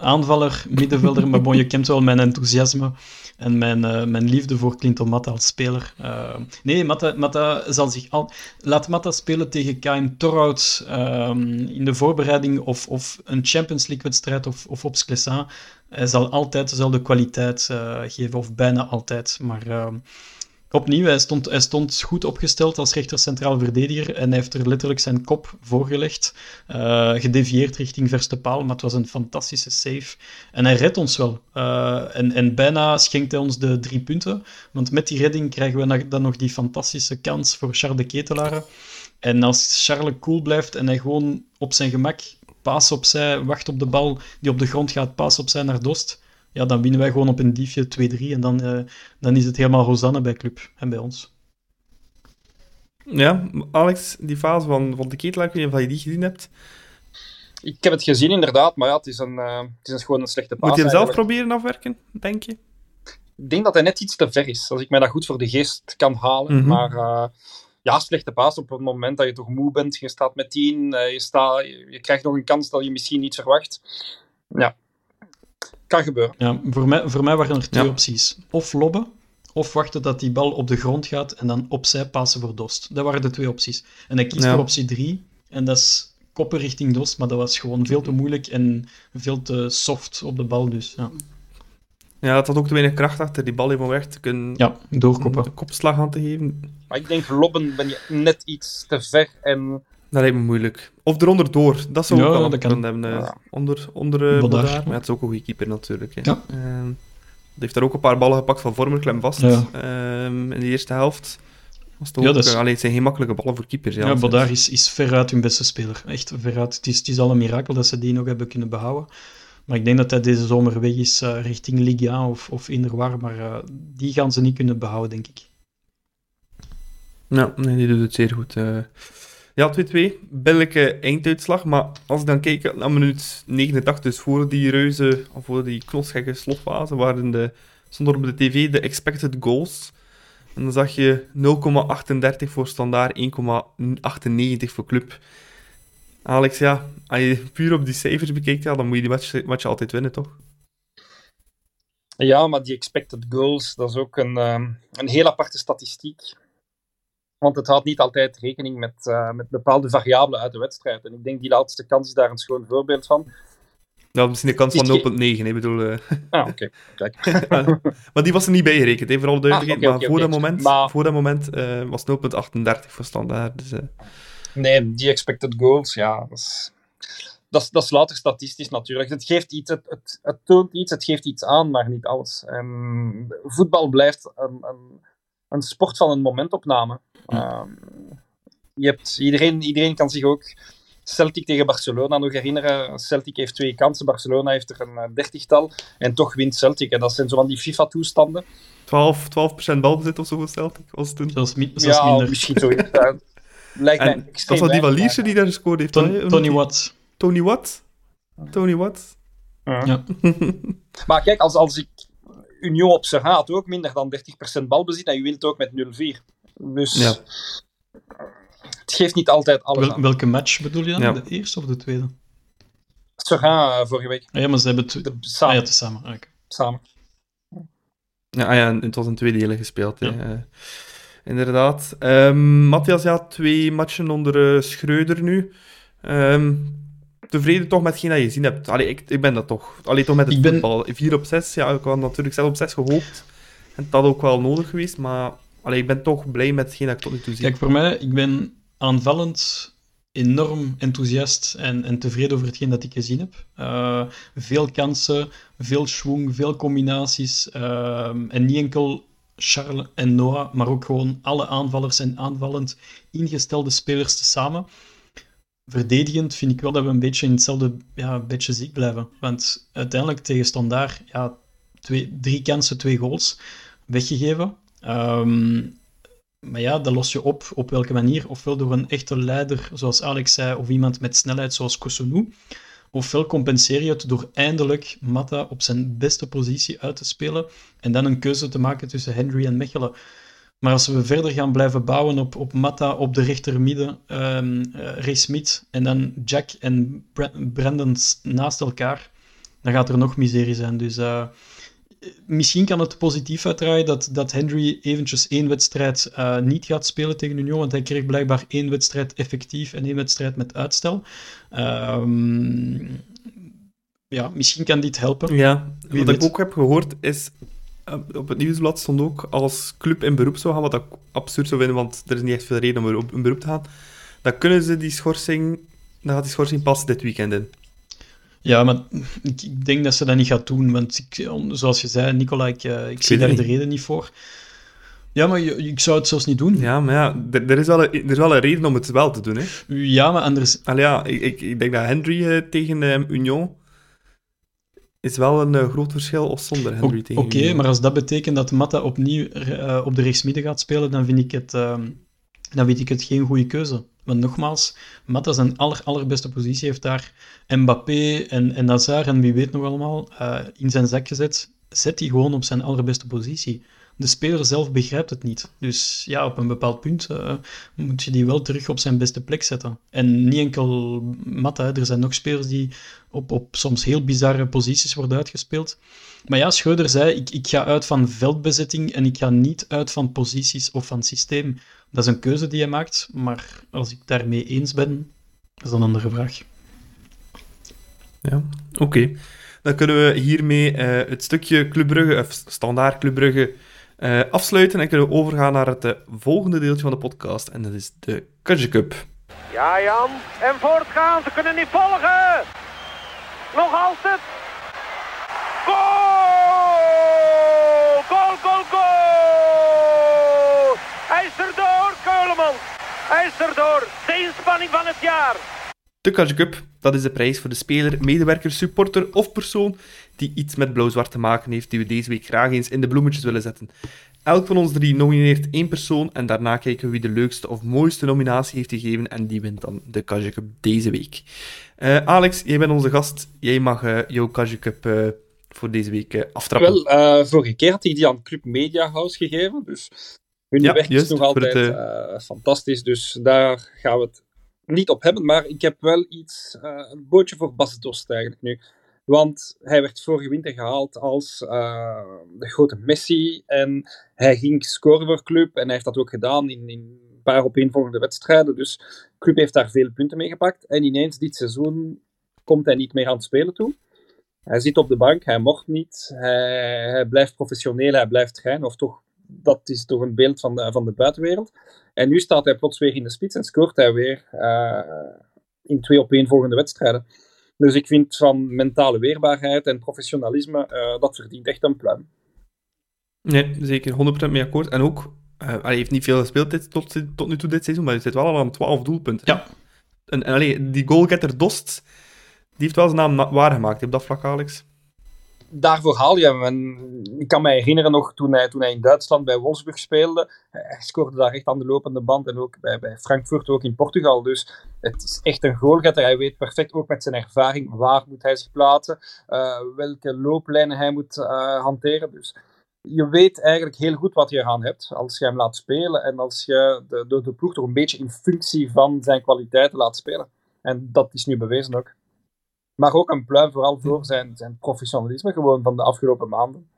aanvaller, middenvelder, maar bon, je kent wel mijn enthousiasme en mijn, eh, mijn liefde voor Clinton Matta als speler. Eh, nee, Matta, Matta zal zich al... Laat Matta spelen tegen KM Torhout ehm, in de voorbereiding of, of een Champions League-wedstrijd of, of op Sclessin. Hij zal altijd dezelfde kwaliteit eh, geven, of bijna altijd. Maar ehm, opnieuw, hij stond, stond goed opgesteld als rechter centraal verdediger en hij heeft er letterlijk zijn kop voorgelegd, eh gedevieerd richting verste paal, maar het was een fantastische save. En hij redt ons wel. Eh, en, en bijna schenkt hij ons de drie punten, want met die redding krijgen we dan nog die fantastische kans voor Charles de Ketelaren. En als Charles cool blijft en hij gewoon op zijn gemak paas opzij, wacht op de bal die op de grond gaat, paas opzij naar Dost, ja, dan winnen wij gewoon op een diefje 2-3 en dan, eh, dan is het helemaal Rosanne bij club en bij ons. Ja, Alex, die fase van, van de ketelaar, ik weet niet of je die gezien hebt. Ik heb het gezien inderdaad, maar ja, het is, een, eh, het is een, gewoon een slechte paas. Moet je hem zelf eigenlijk. proberen afwerken, denk je? Ik denk dat hij net iets te ver is, als ik mij dat goed voor de geest kan halen. Mhm. Maar eh, ja, slechte paas op het moment dat je toch moe bent. Je staat met 10, eh, je, staat, je, je krijgt nog een kans dat je misschien niet verwacht. Ja, kan gebeuren. Ja, voor mij, voor mij waren er twee Ja. opties. Of lobben, of wachten dat die bal op de grond gaat en dan opzij passen voor Dost. Dat waren de twee opties. En hij kiest Ja. voor optie 3, en dat is koppen richting Dost, maar dat was gewoon veel te moeilijk en veel te soft op de bal. Dus ja, Ja, het had ook te weinig kracht achter die bal helemaal weg te kunnen ja doorkoppen. een kopslag aan te geven. Maar ik denk, lobben ben je net iets te ver. En Dat lijkt me moeilijk. Of eronder door, dat zou Ja, ook wel dat dat kan. hebben. eh, Ja. onder onder eh, Bodaar. Maar het is ook een goede keeper natuurlijk. Hè. Ja. Ehm, die heeft daar ook een paar ballen gepakt van Vormer, klem vast. Ja. Ehm, in de eerste helft. Was het ook, Ja, dat is- eh, allee, het zijn geen makkelijke ballen voor keepers. Ja, Ja, Bodaar is, is veruit hun beste speler. Echt veruit. Het is, het is al een mirakel dat ze die nog hebben kunnen behouden. Maar ik denk dat hij deze zomer weg is richting Ligue 1 of, of Inderwar. Maar eh, die gaan ze niet kunnen behouden, denk ik. Ja, nee, die doet het zeer goed. Ja, 2-2. Billijke einduitslag. Maar als ik dan kijk naar minuut 89, dus voor die reuze, of voor die knotsgekke slotfase, waren de, stond er op de tv de expected goals. En dan zag je 0,38 voor standaard, 1,98 voor club. Alex, ja, als je puur op die cijfers bekijkt, ja, dan moet je die match, match altijd winnen, toch? ja, maar die expected goals, dat is ook een, ehm, een heel aparte statistiek. Want het houdt niet altijd rekening met, eh, met bepaalde variabelen uit de wedstrijd. En ik denk die laatste kans is daar een schoon voorbeeld van. Ja, misschien een kans van Is die- 0,9, ik bedoel... eh. Ah, oké. Kijk. maar die was er niet bijgerekend, hè, voor alle duidelijkheid. Ah, maar voor dat moment, Maar- voor dat moment eh, was 0,38 voor standaard. Dus, eh, Nee, die expected goals, ja, dat is, dat is, dat is louter statistisch natuurlijk. Het geeft iets, het, het, het toont iets, het geeft iets aan, maar niet alles. En voetbal blijft een, een, een sport van een momentopname. Ehm, je hebt, iedereen, iedereen kan zich ook Celtic tegen Barcelona nog herinneren. Celtic heeft twee kansen, Barcelona heeft er een eh, dertigtal en toch wint Celtic. En dat zijn zo van die FIFA-toestanden. 12, 12% balbezit of zo voor Celtic was het toen. Zelfs, mi- zelfs Ja, minder. misschien zoiets. lijkt mij En extreem was dat die van weinig, Lierse die daar gescoord heeft? Ton-? Tony Watt. Tony Watt? Tony Watt? maar- Ja. Maar kijk, als, als ik Union op zijn had ook minder dan 30% balbezit en je wint ook met 0-4. Dus Ja. het geeft niet altijd alles Wel- aan. welke match bedoel je dan? Ja. De eerste of de tweede? Serrain eh, vorige week, Ah, ja, maar ze hebben het... de, Ah, samen. ja, tezamen. Ah, samen. Ja, ah ja, en het was een tweede hele gespeeld. Hè. Ja. Ja. Inderdaad. Um, Matthias, ja, twee matchen onder uh, Schreuder nu. Um, tevreden toch met hetgeen dat je gezien hebt? Allee, ik, ik ben dat toch. Allee, toch met het ben... voetbal. 4 op 6, ja, ik had natuurlijk zelf op 6 gehoopt. En dat had ook wel nodig geweest, maar allee, ik ben toch blij met hetgeen dat ik tot nu toe zie. Kijk, voor mij, ik ben aanvallend enorm enthousiast en, en tevreden over hetgeen dat ik gezien heb. Uh, veel kansen, veel schwung, veel combinaties. Uh, en niet enkel Charles en Noah, maar ook gewoon alle aanvallers en aanvallend ingestelde spelers tezamen. Verdedigend vind ik wel dat we een beetje in hetzelfde ja, beetje ziek blijven. Want uiteindelijk tegen Standaard, ja, twee, drie kansen, twee goals weggegeven. Um, maar ja, dat los je op op welke manier. Ofwel door een echte leider, zoals Alex zei, of iemand met snelheid zoals Kosunu. Ofwel compenseer je het door eindelijk Matta op zijn beste positie uit te spelen en dan een keuze te maken tussen Henry en Mechelen. Maar als we verder gaan blijven bouwen op, op Matta op de rechtermidden, um, uh, Ray Smith en dan Jack en Brandon naast elkaar, dan gaat er nog miserie zijn. Dus uh, misschien kan het positief uitdraaien dat, dat Henry eventjes één wedstrijd uh, niet gaat spelen tegen Union, want hij kreeg blijkbaar één wedstrijd effectief en één wedstrijd met uitstel. Um, ja, misschien kan dit helpen. Ja, wat ik ook heb gehoord is, op het nieuwsblad stond ook als club in beroep zou gaan, wat ik absurd zou vinden, want er is niet echt veel reden om in beroep te gaan, dan kunnen ze die schorsing, dan gaat die schorsing pas dit weekend in. Ja, maar ik, ik, denk dat ze dat niet gaat doen. Want ik, zoals je zei, Nicola, ik, eh, ik, zie daar de reden niet voor. Ja, maar ik zou het zelfs niet doen. Ja, maar ja, er, er, is, wel een, er is wel een reden om het wel te doen. Hè. Ja, maar anders... Allee, ja, ik, ik, denk dat Henry uh, tegen Union is wel een uh, groot verschil of zonder Henry Oké, maar als dat betekent dat Matta opnieuw op de rechtsmidden gaat spelen, dan vind ik het, ehm, dan vind ik het geen goede keuze. Want nogmaals, Matta zijn aller, allerbeste positie heeft daar Mbappé en, en Nazar en wie weet nog allemaal uh, in zijn zak gezet. Zet hij gewoon op zijn allerbeste positie. De speler zelf begrijpt het niet. Dus ja, op een bepaald punt uh, moet je die wel terug op zijn beste plek zetten. En niet enkel Matta, er zijn nog spelers die op, op soms heel bizarre posities worden uitgespeeld. Maar ja, Schreuder zei, ik, ik ga uit van veldbezetting en ik ga niet uit van posities of van systeem. Dat is een keuze die je maakt, maar als ik daarmee eens ben, is dat een andere vraag. Ja, oké. Dan kunnen we hiermee uh, het stukje Club Brugge, of standaard Club Brugge, uh, afsluiten en kunnen we overgaan naar het uh, volgende deeltje van de podcast. En dat is de Kudge Cup. Ja, Jan. En voortgaan. Ze kunnen niet volgen. Nog altijd. Goal! Goal, goal, goal! Hij is erdoor, Keulemans. Hij is erdoor. De inspanning van het jaar. De Catch Cup, dat is de prijs voor de speler, medewerker, supporter of persoon die iets met blauw-zwart te maken heeft, die we deze week graag eens in de bloemetjes willen zetten. Elk van ons drie nomineert één persoon en daarna kijken we wie de leukste of mooiste nominatie heeft gegeven en die wint dan de Catch Cup deze week. Uh, Alex, jij bent onze gast. Jij mag uh, jouw Catch Cup uh, voor deze week aftrappen. Wel, vorige keer had ik die aan Club Media House gegeven, dus hun ja, weg is nog altijd het, fantastisch, dus daar gaan we het niet op hebben, maar ik heb wel iets, een bootje voor Bas Dost eigenlijk nu. Want hij werd vorige winter gehaald als uh, de grote Messi en hij ging scoren voor club en hij heeft dat ook gedaan in, in een paar opeenvolgende wedstrijden. Dus club heeft daar veel punten mee gepakt en ineens dit seizoen komt hij niet meer aan het spelen toe. Hij zit op de bank, hij mocht niet, hij, blijft professioneel, hij blijft trainen, of toch dat is toch een beeld van de, van de buitenwereld. En nu staat hij plots weer in de spits en scoort hij weer uh, in twee opeenvolgende wedstrijden. Dus ik vind van mentale weerbaarheid en professionalisme, uh, dat verdient echt een pluim. Nee, zeker 100% mee akkoord. En ook, uh, hij heeft niet veel gespeeld dit, tot, tot nu toe dit seizoen, maar hij zit wel al aan 12 doelpunten. Ja. En, en allee, die goalgetter Dost, die heeft wel zijn naam waargemaakt op dat vlak, Alex daarvoor haal je hem. En ik kan me herinneren nog toen hij, toen hij in Duitsland bij Wolfsburg speelde. Hij scoorde daar echt aan de lopende band. En ook bij, bij Frankfurt, ook in Portugal. Dus het is echt een goalgetter. Hij weet perfect ook met zijn ervaring waar moet hij zich plaatsen. Uh, welke looplijnen hij moet uh, hanteren. Dus je weet eigenlijk heel goed wat je eraan hebt als je hem laat spelen. En als je de, de, de ploeg toch een beetje in functie van zijn kwaliteiten laat spelen. En dat is nu bewezen ook. Maar ook een pluim vooral voor zijn, zijn professionalisme gewoon van de afgelopen maanden.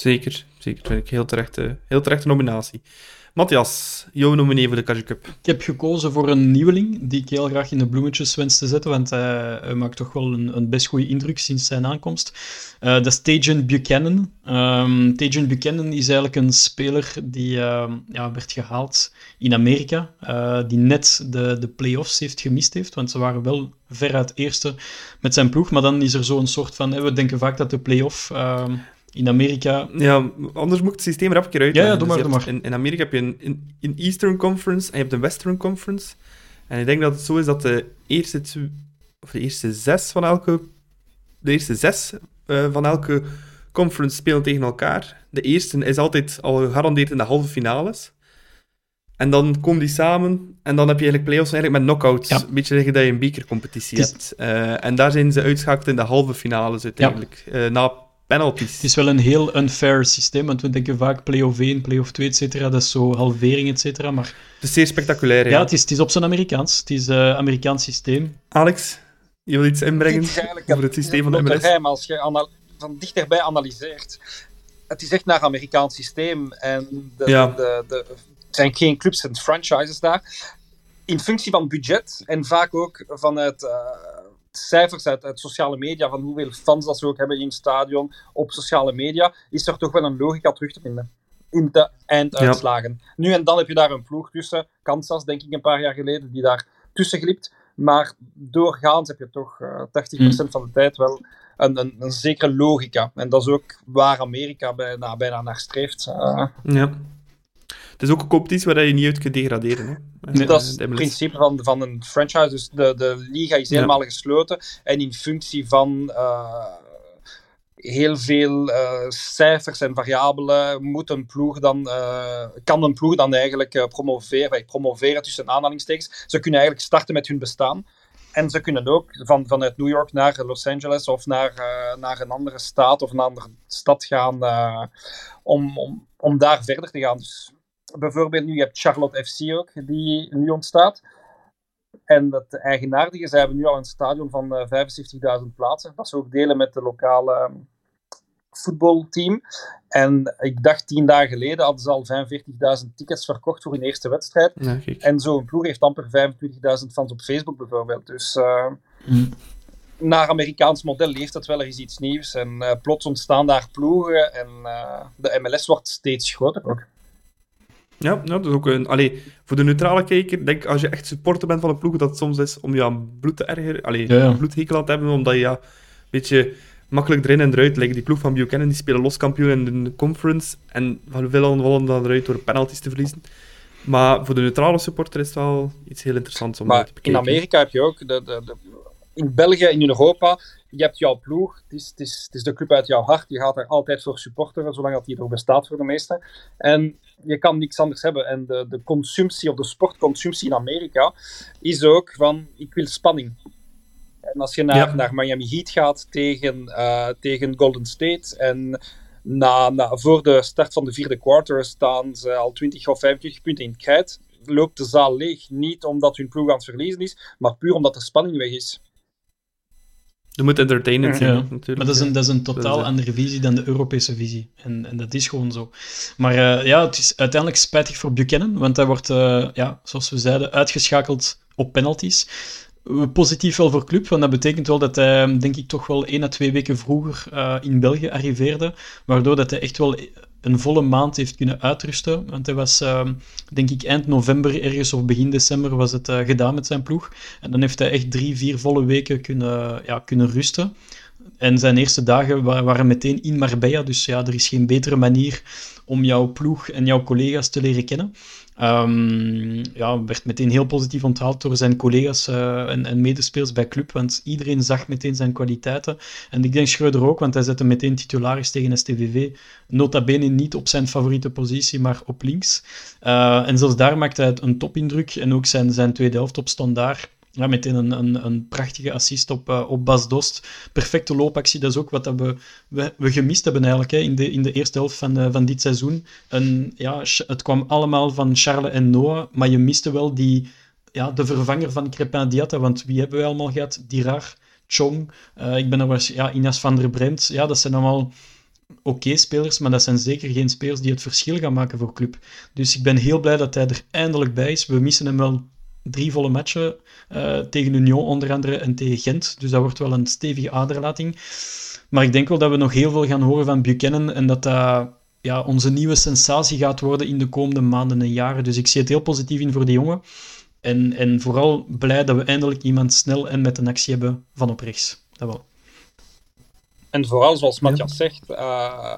Zeker, zeker. Vind ik heel terechte, heel terechte nominatie. Matthias, jouw nominee voor de Kaja Cup. Ik heb gekozen voor een nieuweling die ik heel graag in de bloemetjes wens te zetten, want hij, hij maakt toch wel een, een best goede indruk sinds zijn aankomst. Uh, dat is Tajan Buchanan. Um, Buchanan is eigenlijk een speler die uh, ja, werd gehaald in Amerika, uh, die net de, de play-offs heeft gemist heeft, want ze waren wel veruit eerste met zijn ploeg, maar dan is er zo'n soort van, we denken vaak dat de play-off ehm, in Amerika... Ja, anders moet ik het systeem er even keer uit. Ja, ja, doe maar, doe maar. In, in, Amerika heb je een, een, Eastern Conference en je hebt een Western Conference. En ik denk dat het zo is dat de eerste, of de eerste zes van elke... De eerste zes uh, van elke conference spelen tegen elkaar. De eerste is altijd al gegarandeerd in de halve finales. En dan komen die samen en dan heb je eigenlijk play-offs eigenlijk met knockouts. Ja. Een beetje dat je een bekercompetitie is... hebt. Uh, en daar zijn ze uitschakeld in de halve finales uiteindelijk. Ja. Uh, na penalties. Het is wel een heel unfair systeem, want we denken vaak play-off 1, play-off 2, et cetera. Dat is zo halvering, et cetera. Maar... Het is zeer spectaculair, ja. Ja, het is, het is op zijn Amerikaans. Het is een uh, Amerikaans systeem. Alex, je wil iets inbrengen over het systeem van de MLS? Geheim, als je van dichterbij analyseert. Het is echt naar Amerikaans systeem. En de, ja. de, de, er zijn geen clubs en franchises daar. In functie van budget en vaak ook vanuit... Uh, cijfers uit, uit, sociale media, van hoeveel fans dat ze ook hebben in het stadion, op sociale media, is er toch wel een logica terug te vinden in de einduitslagen. Ja. Nu en dan heb je daar een ploeg tussen, Kansas, denk ik een paar jaar geleden, die daar tussen glipt. Maar doorgaans heb je toch uh, 80% mm. van de tijd wel een, een, een, zekere logica. En dat is ook waar Amerika bijna, bijna naar streeft. Uh, ja. Het is ook een competitie waar je niet uit kunt degraderen. Hè? Nee, dat is het principe van, van een franchise. Dus de, de liga is helemaal ja. gesloten. En in functie van uh, heel veel uh, cijfers en variabelen moet een ploeg dan, uh, kan een ploeg dan eigenlijk promoveren. Promoveren tussen aanhalingstekens. Ze kunnen eigenlijk starten met hun bestaan. En ze kunnen ook van, vanuit New York naar Los Angeles of naar, naar een andere staat of een andere stad gaan om, om, om daar verder te gaan. Dus bijvoorbeeld nu, je hebt Charlotte FC ook, die nu ontstaat. En het eigenaardige, zij hebben nu al een stadion van uh, 75.000 plaatsen. Dat ze ook delen met de lokale um, voetbalteam. En ik dacht tien dagen geleden hadden ze al 45.000 tickets verkocht voor hun eerste wedstrijd. Ja, en zo'n ploeg heeft amper 25.000 fans op Facebook bijvoorbeeld. Dus uh, mm. naar Amerikaans model leeft dat wel is iets nieuws. En uh, plots ontstaan daar ploegen en uh, de MLS wordt steeds groter ook. Ja, ja, dat is ook een... Allee, voor de neutrale kijker, denk als je echt supporter bent van een ploeg, dat het soms is om je aan bloed te ergeren. Allee, ja, ja. bloedhekel aan te hebben, omdat je ja, een beetje makkelijk erin en eruit ligt. Die ploeg van Buchanan, die spelen loskampioen in de conference en van veel vallen dan eruit door penalties te verliezen. Maar voor de neutrale supporter is het wel iets heel interessants om maar te bekijken. in Amerika heb je ook... De, de, de, in België en in Europa, je hebt jouw ploeg, het is, het, is, het is de club uit jouw hart, je gaat er altijd voor supporteren, zolang dat die er bestaat voor de meesten. En je kan niks anders hebben. En de, de consumptie of de sportconsumptie in Amerika is ook van, ik wil spanning. En als je naar, Ja. naar Miami Heat gaat tegen, eh, tegen Golden State en na, na, voor de start van de vierde quarter staan ze al 20 of 25 punten in het krijt, loopt de zaal leeg. Niet omdat hun ploeg aan het verliezen is, maar puur omdat de spanning weg is. Je moet entertainend zijn, Ja, natuurlijk. Maar dat is een, dat is een totaal Dat is- andere visie dan de Europese visie. En, en dat is gewoon zo. Maar eh, ja, het is uiteindelijk spijtig voor Buchanan, want hij wordt, eh, ja, zoals we zeiden, uitgeschakeld op penalties. Eh, Positief wel voor club, want dat betekent wel dat hij, denk ik, toch wel één à twee weken vroeger eh, in België arriveerde, waardoor dat hij echt wel een volle maand heeft kunnen uitrusten. Want hij was, eh, denk ik, eind november ergens of begin december was het eh, gedaan met zijn ploeg. En dan heeft hij echt drie, vier volle weken kunnen, ja, kunnen rusten. En zijn eerste dagen wa- waren meteen in Marbella, dus ja, er is geen betere manier om jouw ploeg en jouw collega's te leren kennen. Ehm, ja, werd meteen heel positief onthaald door zijn collega's eh, en, en medespelers bij club, want iedereen zag meteen zijn kwaliteiten. En ik denk Schreuder ook, want hij zette meteen titularis tegen STVV, nota bene niet op zijn favoriete positie, maar op links. Eh, en zelfs daar maakte hij een topindruk en ook zijn, zijn tweede helft op standaard. Ja, meteen een, een, een prachtige assist op, uh, op Bas Dost. Perfecte loopactie, dat is ook wat we, we, we gemist hebben eigenlijk hè, in, de, in de eerste helft van, uh, van dit seizoen. En, ja, het kwam allemaal van Charles en Noah, maar je miste wel die, ja, de vervanger van Crepin Diatta, want wie hebben we allemaal gehad? Dirar, Chong, uh, ik ben er was, ja, Inas van der Bremt. Ja, dat zijn allemaal oké spelers, maar dat zijn zeker geen spelers die het verschil gaan maken voor club. Dus ik ben heel blij dat hij er eindelijk bij is. We missen hem wel drie volle matchen uh, tegen Union onder andere en tegen Gent. Dus dat wordt wel een stevige aderlating. Maar ik denk wel dat we nog heel veel gaan horen van Buchanan en dat dat ja, onze nieuwe sensatie gaat worden in de komende maanden en jaren. Dus ik zie het heel positief in voor die jongen. En, en vooral blij dat we eindelijk iemand snel en met een actie hebben van op rechts. Dat wel. En vooral, zoals Matthias zegt, uh,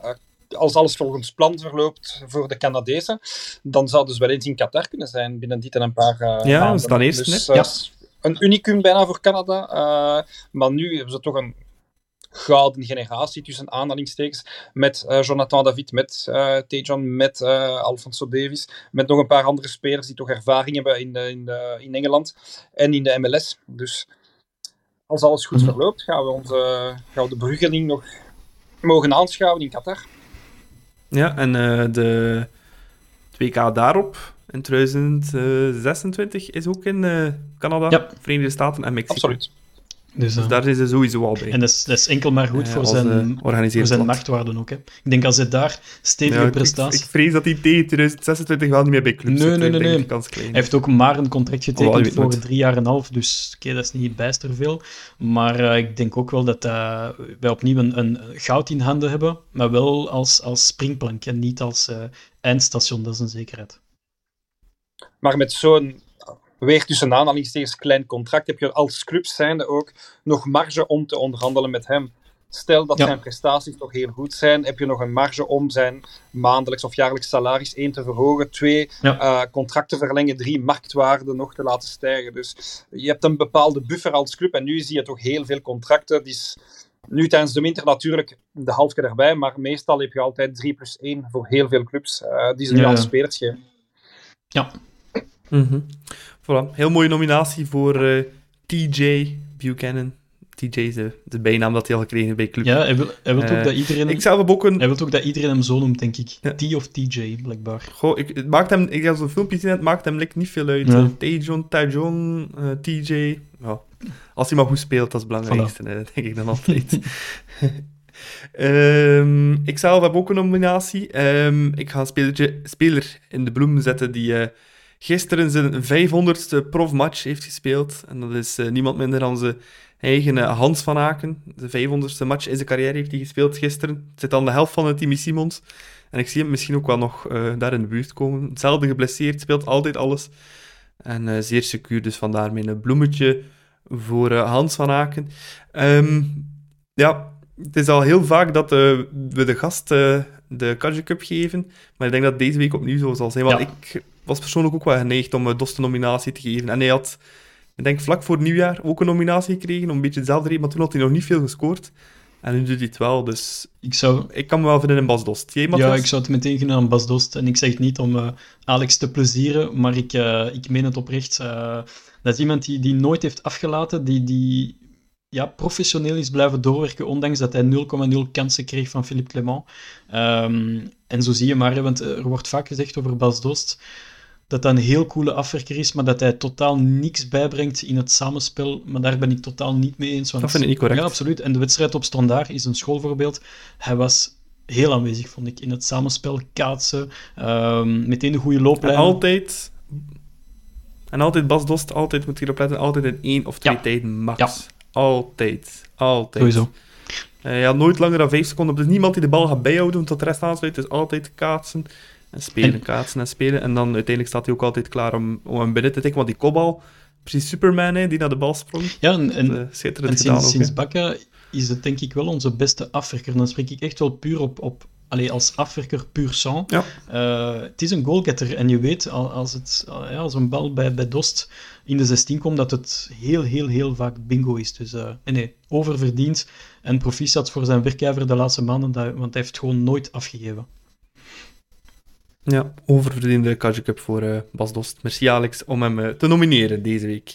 als alles volgens plan verloopt voor de Canadezen, dan zouden ze wel eens in Qatar kunnen zijn binnen dit en een paar uh, ja, maanden. dan eerst. Dus, ja. Een unicum bijna voor Canada. maar nu hebben ze toch een gouden generatie tussen aanhalingstekens met uh, Jonathan David, met uh, Tejan, met uh, Alfonso Davis, met nog een paar andere spelers die toch ervaring hebben in, de, in, de, in Engeland en in de MLS. Dus als alles goed Mhm. verloopt, gaan we, onze, gaan we de Bruggeling nog mogen aanschouwen in Qatar. Ja, en uh, de 2K daarop in 2026 is ook in uh, Canada, ja. Verenigde Staten en Mexico. Absoluut. Dus, uh, dus, daar zijn ze sowieso al bij. En dat is, dat is enkel maar goed voor zijn, voor zijn marktwaarde ook. Hè. Ik denk als hij daar stevige ja, prestaties... Ik, ik, vrees dat hij tegen 2026 wel niet meer bij club nee, zit. Nee, nee, nee. Hij heeft ook maar een contract getekend oh, voor drie jaar en een half, dus okay, dat is niet bijster veel. Maar uh, ik denk ook wel dat uh, wij opnieuw een, een, goud in handen hebben, maar wel als, als springplank en niet als uh, eindstation, dat is een zekerheid. Maar met zo'n weer tussen aanhalingstekens klein contract heb je als club zijnde ook nog marge om te onderhandelen met hem. Stel dat ja. zijn prestaties toch heel goed zijn, heb je nog een marge om zijn maandelijks of jaarlijks salaris één te verhogen, twee ja. uh, contracten verlengen, drie marktwaarden nog te laten stijgen. Dus je hebt een bepaalde buffer als club en nu zie je toch heel veel contracten. Die is nu tijdens de winter natuurlijk de halfje erbij, maar meestal heb je altijd 3 plus 1 voor heel veel clubs uh, die ze nu ja. aan spelers geven. Ja. Mm -hmm. Voilà. Heel mooie nominatie voor uh, TJ Buchanan. TJ is de, de bijnaam dat hij al gekregen bij club. Ja, hij wil, hij wil uh, ook dat iedereen... Ik zelf heb ook een... Hij wil ook dat iedereen hem zo noemt, denk ik. Ja. T of TJ, blijkbaar. Goh, ik, het maakt hem... Ik heb zo'n filmpje gezien, het maakt hem like, niet veel uit. Ja. Tajon, Tajon, uh, TJ... Ja. Als hij maar goed speelt, dat is het belangrijkste, voilà. denk ik dan altijd. um, ik zelf heb ook een nominatie. Um, ik ga een spelertje, speler in de bloem zetten die... Uh, gisteren zijn 500ste profmatch heeft gespeeld. En dat is uh, niemand minder dan zijn eigen Hans van Aken. De 500ste match in zijn carrière heeft hij gespeeld gisteren. Het zit aan de helft van het Timmy Simons. En ik zie hem misschien ook wel nog uh, daar in de buurt komen. Hetzelfde geblesseerd, speelt altijd alles. En zeer secuur, dus vandaar mijn bloemetje voor Hans van Aken. Um, ja, het is al heel vaak dat we de gast de Kaja Cup geven. Maar ik denk dat deze week opnieuw zo zal zijn. Want ja. ik was persoonlijk ook wel geneigd om Dost een nominatie te geven. En hij had, ik denk vlak voor nieuwjaar, ook een nominatie gekregen. Om een beetje hetzelfde reden, maar toen had hij nog niet veel gescoord. En nu doet hij het wel, dus ik, zou... ik kan me wel vinden in Bas Dost. Jij, ja, ik zou het meteen gaan aan Bas Dost. En ik zeg het niet om uh, Alex te plezieren, maar ik, uh, ik meen het oprecht. Uh, dat is iemand die, die nooit heeft afgelaten, die, die ja, professioneel is blijven doorwerken, ondanks dat hij 0,0 kansen kreeg van Philippe Clement. Um, en zo zie je maar, want er wordt vaak gezegd over Bas Dost dat hij een heel coole afwerker is, maar dat hij totaal niks bijbrengt in het samenspel. Maar daar ben ik totaal niet mee eens. Want dat vind ik niet correct. Ja, absoluut. En de wedstrijd op Standaard is een schoolvoorbeeld. Hij was heel aanwezig, vond ik, in het samenspel, kaatsen, um, meteen de goede looplijn. En altijd... En altijd Bas Dost, altijd moet je erop letten, altijd in één of twee ja. tijden max. Ja. Altijd. Altijd. Sowieso. Uh, ja, nooit langer dan vijf seconden. Er is niemand die de bal gaat bijhouden tot de rest aansluit. Het is altijd kaatsen en spelen, en... kaatsen en spelen. En dan uiteindelijk staat hij ook altijd klaar om, om hem binnen te tikken. Want die kopbal, precies Superman, hè, die naar de bal sprong. Ja, en, en, uh, schitterend en sinds, ook, sinds Bakka is het denk ik wel onze beste afwerker. Dan spreek ik echt wel puur op... op Allee, als afwerker puur sang. Ja. Uh, het is een goalgetter. En je weet, als, het, ja, als een bal bij, bij Dost in de 16 komt, dat het heel, heel, heel vaak bingo is. Dus uh, nee, oververdiend. En proficiat voor zijn werkijver de laatste maanden, want hij heeft gewoon nooit afgegeven. Ja, oververdiende Cup voor uh, Bas Dost. Merci Alex om hem uh, te nomineren deze week.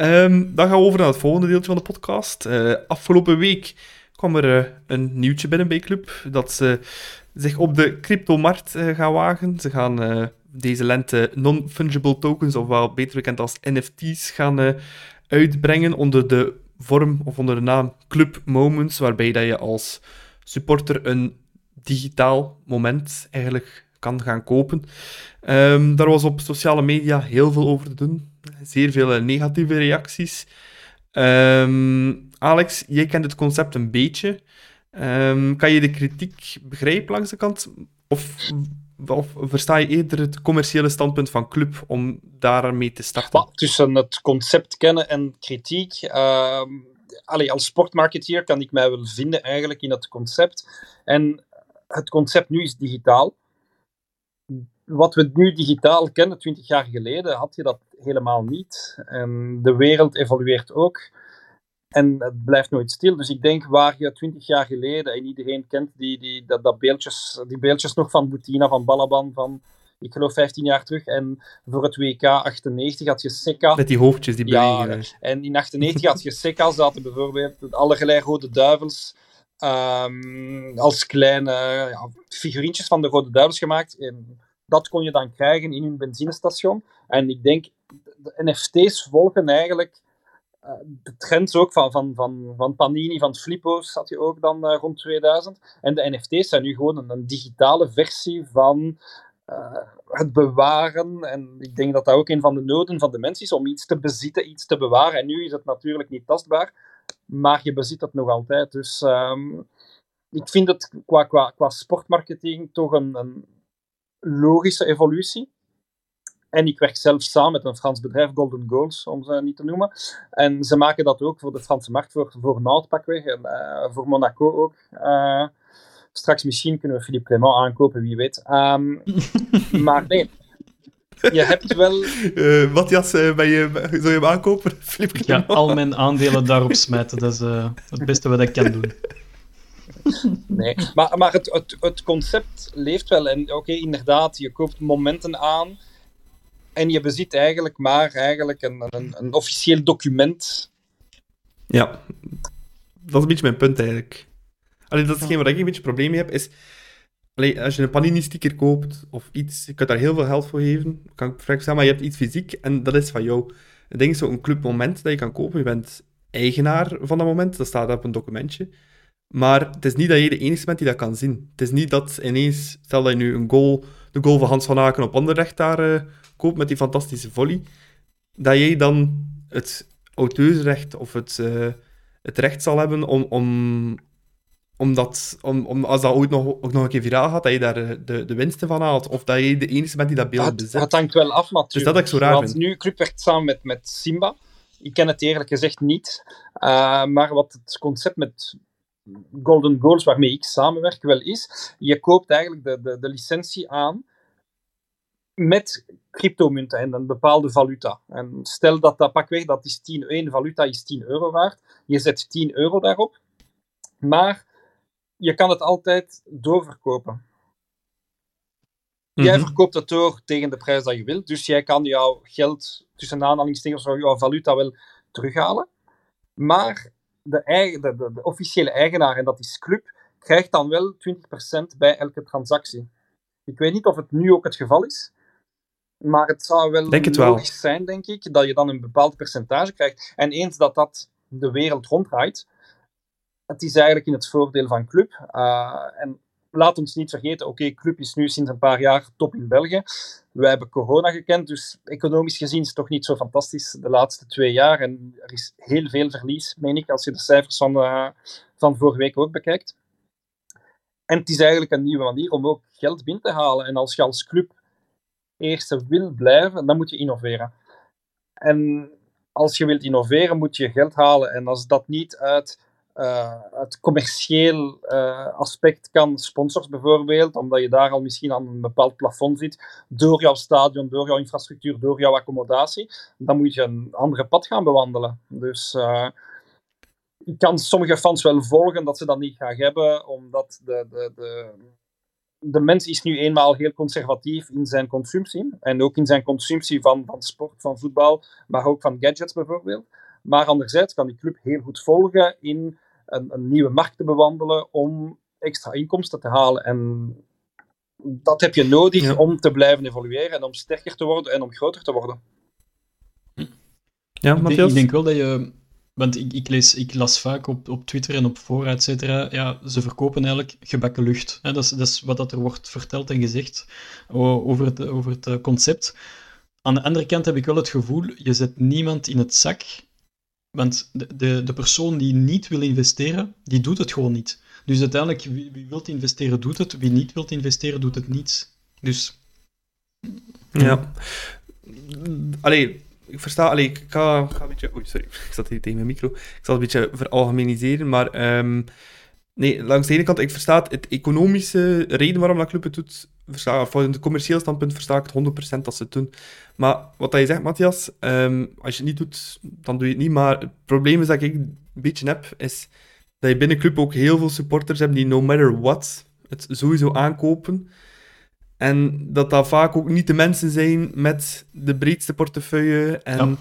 Um, dan gaan we over naar het volgende deeltje van de podcast. Uh, afgelopen week kwam er een nieuwtje binnen bij Club dat ze zich op de cryptomarkt gaan wagen. Ze gaan deze lente non-fungible tokens, ofwel beter bekend als NFT's, gaan uitbrengen onder de vorm of onder de naam Club Moments, waarbij dat je als supporter een digitaal moment eigenlijk kan gaan kopen. Um, daar was op sociale media heel veel over te doen. Zeer veel negatieve reacties. Um, Alex, jij kent het concept een beetje. Um, kan je de kritiek begrijpen langs de kant? Of, of, versta je eerder het commerciële standpunt van club om daarmee te starten? Tussen het concept kennen en kritiek. Allee, als sportmarketeer kan ik mij wel vinden eigenlijk in het concept. En het concept nu is digitaal. Wat we nu digitaal kennen, 20 jaar geleden, had je dat helemaal niet. En de wereld evolueert ook. En het blijft nooit stil. Dus ik denk waar je 20 jaar geleden, en iedereen kent die, die, dat, dat beeldjes, die beeldjes nog van Boutina, van Balaban, van ik geloof 15 jaar terug. En voor het WK 98 had je Seca. Met die hoofdjes die bewegen. Ja, en in 98 had je Seca, zaten bijvoorbeeld allerlei rode duivels. Um, als kleine ja, figurintjes van de Rode Duivels gemaakt. En dat kon je dan krijgen in hun benzinestation. En ik denk, de NFT's volgen eigenlijk uh, de trends ook van, van, van, van Panini, van Flippo's had je ook dan uh, rond 2000. En de NFT's zijn nu gewoon een, een digitale versie van uh, het bewaren. En ik denk dat dat ook een van de noden van de mens is om iets te bezitten, iets te bewaren. En nu is het natuurlijk niet tastbaar, maar je bezit het nog altijd. Dus um, ik vind het qua, qua, qua sportmarketing toch een, een logische evolutie. En ik werk zelf samen met een Frans bedrijf, Golden Goals, om ze niet te noemen. En ze maken dat ook voor de Franse markt, voor, voor Nantes pakweg, en uh, voor Monaco ook. Uh, straks misschien kunnen we Philippe Clement aankopen, wie weet. Um, maar nee, je hebt wel... Uh, Matthias, ben je, zou je hem aankopen, Philippe Clement? Ja, al mijn aandelen daarop smijten, dat is het beste wat ik kan doen. Nee, maar, maar het, het, concept leeft wel. En oké, inderdaad, je koopt momenten aan en je bezit eigenlijk maar eigenlijk een, een, een officieel document. Ja, dat is een beetje mijn punt eigenlijk. Alleen dat is hetgeen waar ik een beetje probleem mee heb, is... Als je een Panini-sticker koopt of iets, je kunt daar heel veel geld voor geven, kan ik zeggen, maar je hebt iets fysiek en dat is van jou. Ik denk zo'n clubmoment dat je kan kopen, je bent eigenaar van dat moment, dat staat op een documentje. Maar het is niet dat je de enige bent die dat kan zien. Het is niet dat ineens, stel dat je nu een goal, de goal van Hans van Aken op Anderlecht daar uh, koopt met die fantastische volley, dat jij dan het auteursrecht of het, uh, het recht zal hebben om, om, om, dat, om, om als dat ooit nog, ook nog een keer viraal gaat, dat je daar eh, de, de winsten van haalt. Of dat je de enige bent die dat beeld bezet. Dat hangt wel af, natuurlijk. Dus dat ik zo raar Want nu, Club werkt samen met, met Simba. Ik ken het eerlijk gezegd niet. Uh, maar wat het concept met Golden Goals, waarmee ik samenwerk, wel is, je koopt eigenlijk de, de, de licentie aan met cryptomunten en een bepaalde valuta. En stel dat dat pakweg, dat is 10, één valuta is 10 euro waard. Je zet 10 euro daarop, maar je kan het altijd doorverkopen. Jij mhm. verkoopt het door tegen de prijs dat je wilt, dus jij kan jouw geld, tussen aanhalingstekens, of jouw valuta wel terughalen. Maar de, de, de, de, officiële eigenaar, en dat is Club, krijgt dan wel 20% bij elke transactie. Ik weet niet of het nu ook het geval is, maar het zou wel denk logisch zijn, denk ik, dat je dan een bepaald percentage krijgt. En eens dat dat de wereld ronddraait, het is eigenlijk in het voordeel van Club. Uh, en laat ons niet vergeten, oké, Club is nu sinds een paar jaar top in België. Wij hebben corona gekend, dus economisch gezien is het toch niet zo fantastisch de laatste twee jaar. En er is heel veel verlies, meen ik, als je de cijfers van, uh, van vorige week ook bekijkt. En het is eigenlijk een nieuwe manier om ook geld binnen te halen. En als je als club eerste wil blijven, dan moet je innoveren. En als je wilt innoveren, moet je geld halen. En als dat niet uit uh, het commercieel uh, aspect kan, sponsors bijvoorbeeld, omdat je daar al misschien aan een bepaald plafond zit, door jouw stadion, door jouw infrastructuur, door jouw accommodatie, dan moet je een andere pad gaan bewandelen. Dus ik kan sommige fans wel volgen dat ze dat niet gaan hebben, omdat de, de, de, de mens is nu eenmaal heel conservatief in zijn consumptie. En ook in zijn consumptie van, van sport, van voetbal, maar ook van gadgets bijvoorbeeld. Maar anderzijds kan die club heel goed volgen in een, een nieuwe markt te bewandelen om extra inkomsten te halen. En dat heb je nodig om te blijven evolueren en om sterker te worden en om groter te worden. Ja, ik denk, ik denk wel dat je Want ik, ik, lees, ik las vaak op, op Twitter en op fora, et cetera, ja, ze verkopen eigenlijk gebakken lucht. Dat is, dat is wat dat er wordt verteld en gezegd over het, over het eh, concept. Aan de andere kant heb ik wel het gevoel, je zet niemand in het zak. Want de, de, de persoon die niet wil investeren, die doet het gewoon niet. Dus uiteindelijk, wie, wie wilt investeren, doet het. Wie niet wilt investeren, doet het niet. Dus... Ja. Allee, ik versta, allee, ik ga, ga een beetje... Oei, sorry, ik zat hier tegen mijn micro. Ik zal een beetje veralgemeniseren, maar... Um, nee, langs de ene kant, ik versta het economische reden waarom dat club het doet. Versta, van het commercieel standpunt versta ik het 100% dat ze het doen. Maar wat dat je zegt, Matthias, um, als je het niet doet, dan doe je het niet. Maar het probleem is dat ik een beetje heb, is dat je binnen club ook heel veel supporters hebt die no matter what het sowieso aankopen. En dat dat vaak ook niet de mensen zijn met de breedste portefeuille en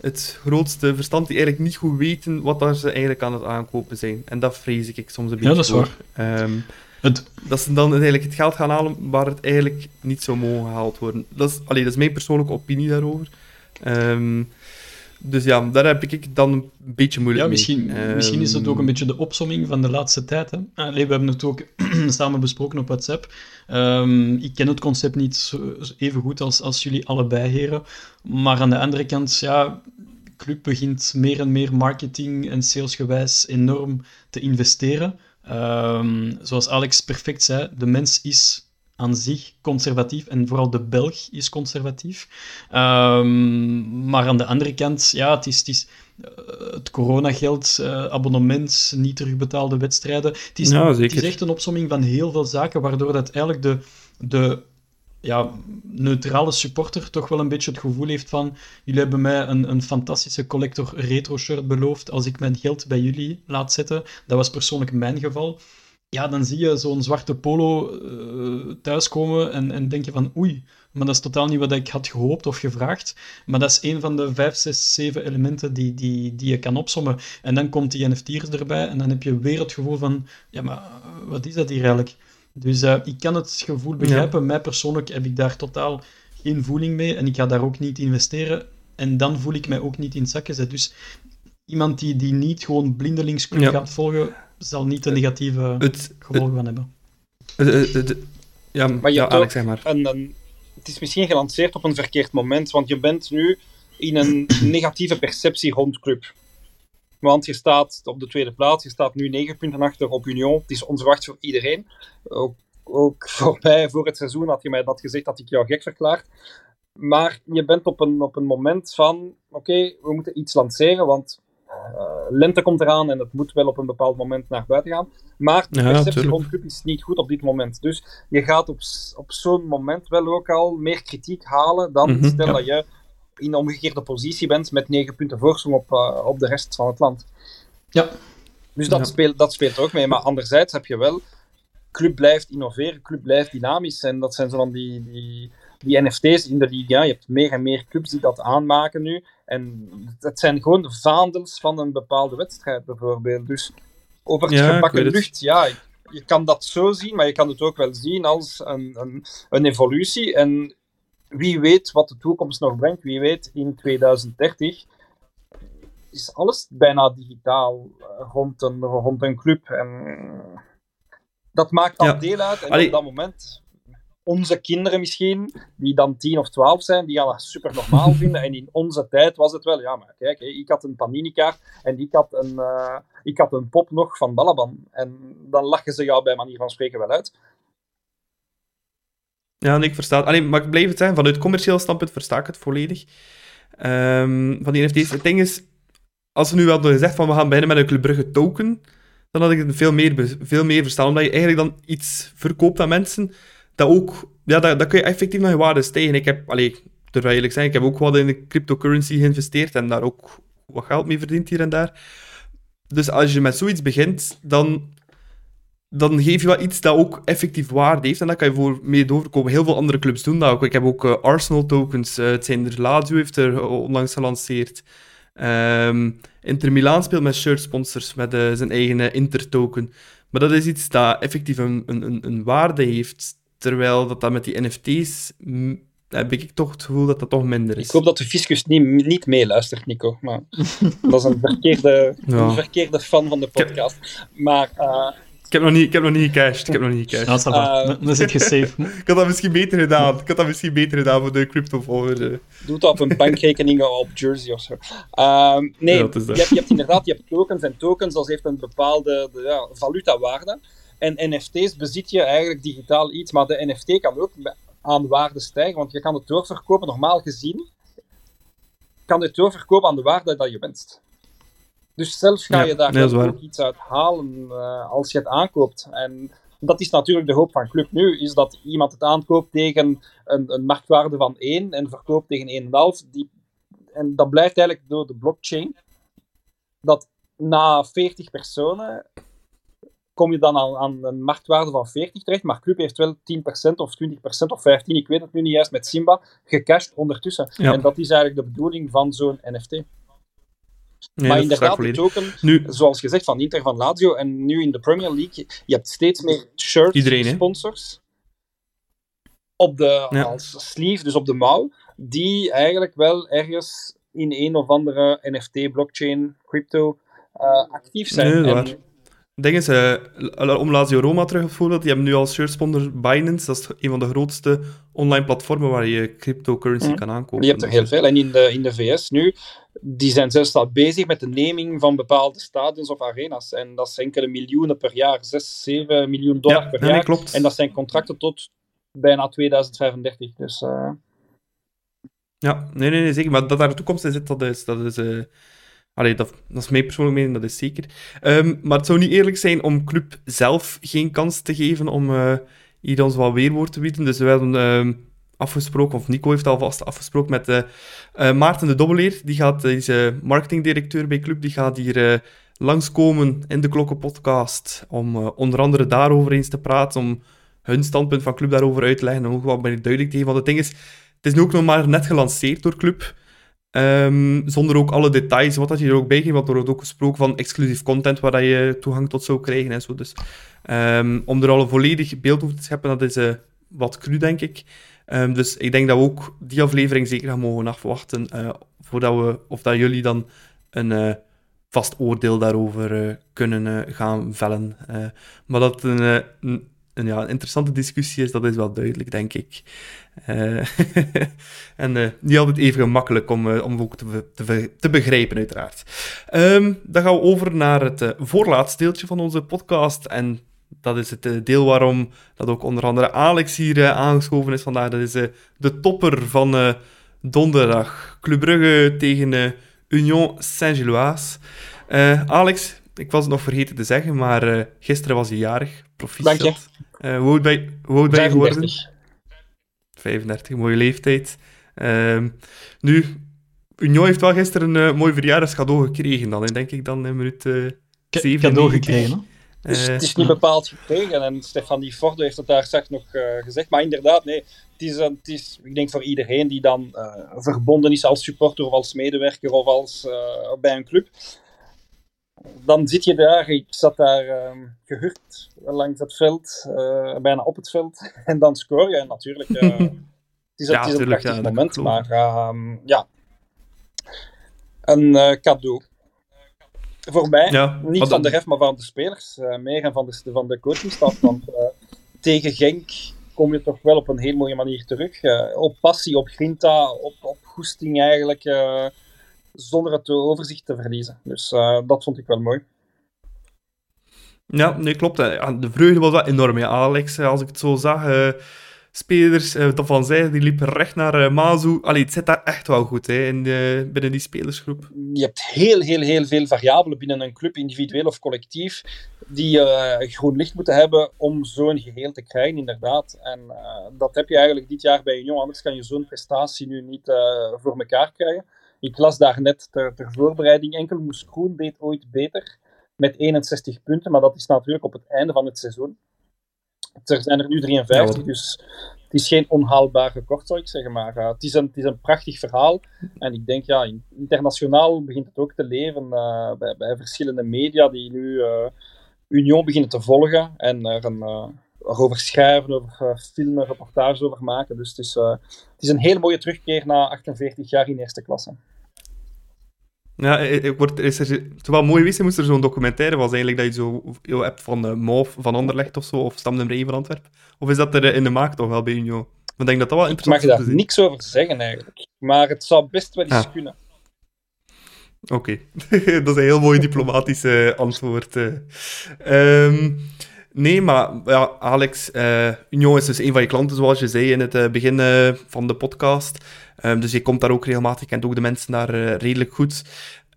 het grootste verstand, die eigenlijk niet goed weten wat daar ze eigenlijk aan het aankopen zijn. En dat vrees ik soms een beetje Ja, dat is waar. Um, het... Dat ze dan eigenlijk het geld gaan halen waar het eigenlijk niet zou mogen gehaald worden. Dat is, allee, dat is mijn persoonlijke opinie daarover. Um, dus ja, daar heb ik dan een beetje moeilijk ja, misschien, mee. Misschien is het ook een Ehm, beetje de opsomming van de laatste tijd. Hè. Allee, we hebben het ook samen besproken op WhatsApp. Um, ik ken het concept niet zo, even goed als, als jullie allebei heren. Maar aan de andere kant, ja, club begint meer en meer marketing en salesgewijs enorm te investeren. Um, zoals Alex perfect zei, de mens is aan zich conservatief en vooral de Belg is conservatief. Um, maar aan de andere kant, ja, het is, het, is uh, het coronageld, uh, abonnement, niet terugbetaalde wedstrijden. Het is, ja, het is echt een opsomming van heel veel zaken, waardoor dat eigenlijk de, de ja, neutrale supporter toch wel een beetje het gevoel heeft van jullie hebben mij een, een fantastische collector retro shirt beloofd als ik mijn geld bij jullie laat zetten. Dat was persoonlijk mijn geval ja, dan zie je zo'n zwarte polo uh, thuiskomen en, en denk je van oei, maar dat is totaal niet wat ik had gehoopt of gevraagd. Maar dat is een van de vijf, zes, zeven elementen die, die, die je kan opsommen. En dan komt die NFT'ers erbij en dan heb je weer het gevoel van, ja, maar uh, wat is dat hier eigenlijk? Dus uh, ik kan het gevoel begrijpen. Ja. Mij persoonlijk heb ik daar totaal geen voeling mee en ik ga daar ook niet investeren. En dan voel ik mij ook niet in het zak gezet. Dus iemand die, die niet gewoon blindelings ja. gaat volgen, zal niet de negatieve het, gevolgen van hebben. Het, het, ja, maar je ja, Alex, zeg maar. Een, een, het is misschien gelanceerd op een verkeerd moment, want je bent nu in een negatieve perceptie rond club. Want je staat op de tweede plaats, je staat nu negen punten achter op Union. Het is onverwacht voor iedereen. Ook, ook voor mij, voor het seizoen had je mij dat gezegd, dat ik jou gek verklaard. Maar je bent op een, op een moment van, oké, okay, we moeten iets lanceren, want uh, lente komt eraan en het moet wel op een bepaald moment naar buiten gaan. Maar de Ja, perceptie rond club is niet goed op dit moment. Dus je gaat op, op zo'n moment wel ook al meer kritiek halen dan Mhm, stel ja. dat je in de omgekeerde positie bent met 9 punten voorsprong op, eh, op de rest van het land. Ja, Dus dat, Ja. speelt, dat speelt er ook mee. Maar anderzijds heb je wel, club blijft innoveren, club blijft dynamisch. En dat zijn zo van die, die, die NFT's in de liga. Je hebt meer en meer clubs die dat aanmaken nu. En het zijn gewoon de vaandels van een bepaalde wedstrijd, bijvoorbeeld. Dus over het Ja, gebakken het. lucht, ja, je kan dat zo zien, maar je kan het ook wel zien als een, een, een evolutie. En wie weet wat de toekomst nog brengt. Wie weet, in 2030 is alles bijna digitaal eh, rond een, rond een club. En dat maakt dan Ja. deel uit. En Allee. op dat moment, onze kinderen misschien, die dan 10 of 12 zijn, die gaan dat super normaal vinden. En in onze tijd was het wel, ja, maar kijk, ik had een panini-kaart en ik had een, eh, ik had een pop nog van Balaban. En dan lachen ze jou bij manier van spreken wel uit. Ja, ik versta het. Maar ik blijf het zeggen, vanuit commercieel standpunt versta ik het volledig. Ehm, van die NFT's. Het ding is, als we nu hadden gezegd van we gaan beginnen met een Club Brugge token, dan had ik het veel meer, veel meer verstaan. Omdat je eigenlijk dan iets verkoopt aan mensen, dat ook, ja, dat, kun je effectief naar je waarde stijgen. Ik heb, allee, wel eerlijk zijn, ik heb ook wat in de cryptocurrency geïnvesteerd en daar ook wat geld mee verdiend hier en daar. Dus als je met zoiets begint, dan dan geef je wel iets dat ook effectief waarde heeft. En dat kan je voor mee doorkomen. Heel veel andere clubs doen dat ook. Ik heb ook eh, Arsenal tokens. eh, het zijn er Lazio heeft er eh, onlangs gelanceerd. Ehm, Inter Milaan speelt met shirt sponsors met zijn eigen Inter token. Maar dat is iets dat effectief een, een, een, een waarde heeft. Terwijl dat, dat met die NFT's mm, heb ik toch het gevoel dat dat toch minder is. Ik hoop dat de fiscus niet, niet meeluistert, Nico. Maar dat is een verkeerde, Ja. een verkeerde fan van de podcast. Maar uh, Ik heb nog niet, ik heb nog niet gecashed. Ik heb nog niet gecashed. Ja, ça va. Eh, Dan- zit je safe. Ik had dat misschien beter gedaan. Ik had dat misschien beter gedaan voor de crypto-volgers. eh. doe dat op een bankrekening op Jersey of zo. Ehm, nee, Ja, dat is je, dat. hebt, je hebt inderdaad je hebt tokens en tokens, dat heeft een bepaalde de, ja, valutawaarde. En NFT's bezit je eigenlijk digitaal iets, maar de NFT kan ook aan waarde stijgen, want je kan het doorverkopen, normaal gezien, kan je het doorverkopen aan de waarde dat je wenst. Dus zelfs ga je daar nee, ook iets uit halen eh, als je het aankoopt. En dat is natuurlijk de hoop van Club nu, is dat iemand het aankoopt tegen een, een marktwaarde van 1 en verkoopt tegen 1,5. Die, en dat blijft eigenlijk door de blockchain, dat na 40 personen kom je dan aan, aan een marktwaarde van 40 terecht, maar Club heeft wel 10% of 20% of 15%, ik weet het nu niet juist, met Simba, gecashed ondertussen. Ja. En dat is eigenlijk de bedoeling van zo'n NFT. Nee, maar inderdaad, de token, Nu, zoals gezegd, van Inter, van Lazio en nu in de Premier League, je hebt steeds meer shirts, Iedereen, hè? sponsors op de, Ja. als sleeve, dus op de mouw, die eigenlijk wel ergens in een of andere NFT, blockchain, crypto eh, actief zijn. Nee, En- ding is, eh, om Lazio Roma terug bijvoorbeeld, die hebben nu als shirtsponsor Binance, dat is een van de grootste online platformen waar je cryptocurrency Mhm. kan aankopen. Je hebt er heel veel. En in de, in de VS nu, die zijn zelfs al bezig met de naming van bepaalde stadions of arenas. En dat is enkele miljoenen per jaar. 6, 7 miljoen dollar Ja, per nee, nee, jaar. klopt. En dat zijn contracten tot bijna 2035. Dus eh, Ja, nee, nee, nee, zeker. Maar dat daar de toekomst in zit, dat is... Dat is eh, allee, dat, dat is mijn persoonlijke mening, dat is zeker. Ehm, maar het zou niet eerlijk zijn om club zelf geen kans te geven om eh, hier ons wat weerwoord te bieden. Dus we hebben ehm, afgesproken, of Nico heeft alvast afgesproken met eh, eh, Maarten de Dobbeleer. Die gaat, die is marketingdirecteur bij club, die gaat hier langskomen in de Klokkenpodcast om onder andere daarover eens te praten, om hun standpunt van club daarover uit te leggen en ook wat meer duidelijk te geven. Want het ding is, het is nu ook nog maar net gelanceerd door Club. Ehm, zonder ook alle details, wat dat je er ook bij geeft. Want er wordt ook gesproken van exclusief content waar dat je toegang tot zou krijgen en zo. Dus ehm, om er al een volledig beeld over te scheppen, dat is eh, wat cru, denk ik. Ehm, dus ik denk dat we ook die aflevering zeker gaan mogen afwachten. eh, voordat we, of dat jullie dan een eh, vast oordeel daarover kunnen gaan vellen. Maar dat een, een, een, ja, interessante discussie is, dat is wel duidelijk, denk ik. Eh, en eh, niet altijd even gemakkelijk om, eh, om ook te, te, be- te begrijpen, uiteraard. Ehm, dan gaan we over naar het voorlaatste deeltje van onze podcast. En dat is het deel waarom dat ook onder andere Alex hier aangeschoven is vandaag. Dat is de topper van donderdag. Club Brugge tegen Union Saint-Gilloise. Alex, ik was het nog vergeten te zeggen, maar gisteren was je jarig. Proficiat. Eh, hoe oud ben je- hoe oud ben je geworden? 35. 35, mooie leeftijd. Ehm, nu, Union heeft wel gisteren een eh, mooi verjaardagscadeau gekregen dan, hè, denk ik dan in minuut eh Ca- 97. Cadeau gekregen, hè? Dus Eh, het is niet bepaald gekregen. En Stefanie Fordo heeft het daar straks nog eh, gezegd. Maar inderdaad, nee. Het is, een- het is, ik denk voor iedereen die dan eh, verbonden is als supporter of als medewerker of als, eh, bij een club. Dan zit je daar, ik zat daar gehurkt langs het veld, eh, bijna op het veld. En dan scoor je. Natuurlijk, eh, het is, Ja, het is een tuurlijk, prachtig ja, moment. Maar ehm, ja, een eh, cadeau. Voor mij, ja, niet van de ref, maar van de spelers. eh, meer en van de, van de coachingstaf. Want eh, tegen Genk kom je toch wel op een heel mooie manier terug. Eh, op passie, op grinta, op, op goesting eigenlijk. Zonder het overzicht te verliezen. Dus eh, dat vond ik wel mooi. Ja, nee, klopt. hè. De vreugde was wel enorm, ja. Alex, eh, als ik het zo zag, eh, spelers, dat van zij, die liepen recht naar Mazu. Allee, het zit daar echt wel goed, hè, in de, binnen die spelersgroep. Je hebt heel, heel, heel veel variabelen binnen een club, individueel of collectief, die groen licht moeten hebben om zo'n geheel te krijgen, inderdaad. En dat heb je eigenlijk dit jaar bij Union, anders kan je zo'n prestatie nu niet voor elkaar krijgen. Ik las daar net ter, ter voorbereiding, enkel Moes Kroen deed ooit beter met 61 punten, maar dat is natuurlijk op het einde van het seizoen. Er zijn er nu 53, Ja, wat- dus het is geen onhaalbaar record, zou ik zeggen. Maar eh, het, is een, het is een prachtig verhaal. En ik denk, ja, in- internationaal begint het ook te leven eh, bij, bij verschillende media die nu eh, Union beginnen te volgen. En er een, erover schrijven, over uh, filmen, reportages over maken. Dus het is, uh, het is een hele mooie terugkeer na 48 jaar in eerste klasse. Ja, ik word, is er, het wel mooi wist, moest er zo'n documentaire was eigenlijk dat je zo je hebt van uh, Moof van Anderlecht of zo, of Stam nummer 1 van Antwerpen. Of is dat er in de maak toch wel bij Union? ik denk dat dat wel interessant is. Ik mag daar niks over zeggen eigenlijk, maar het zou best wel eens ah. kunnen. Oké, okay. dat is een heel mooi diplomatisch antwoord. Um, Nee, maar ja, Alex, uh, Union is dus een van je klanten, zoals je zei in het begin uh, van de podcast. Um, dus je komt daar ook regelmatig, kent ook de mensen daar redelijk goed.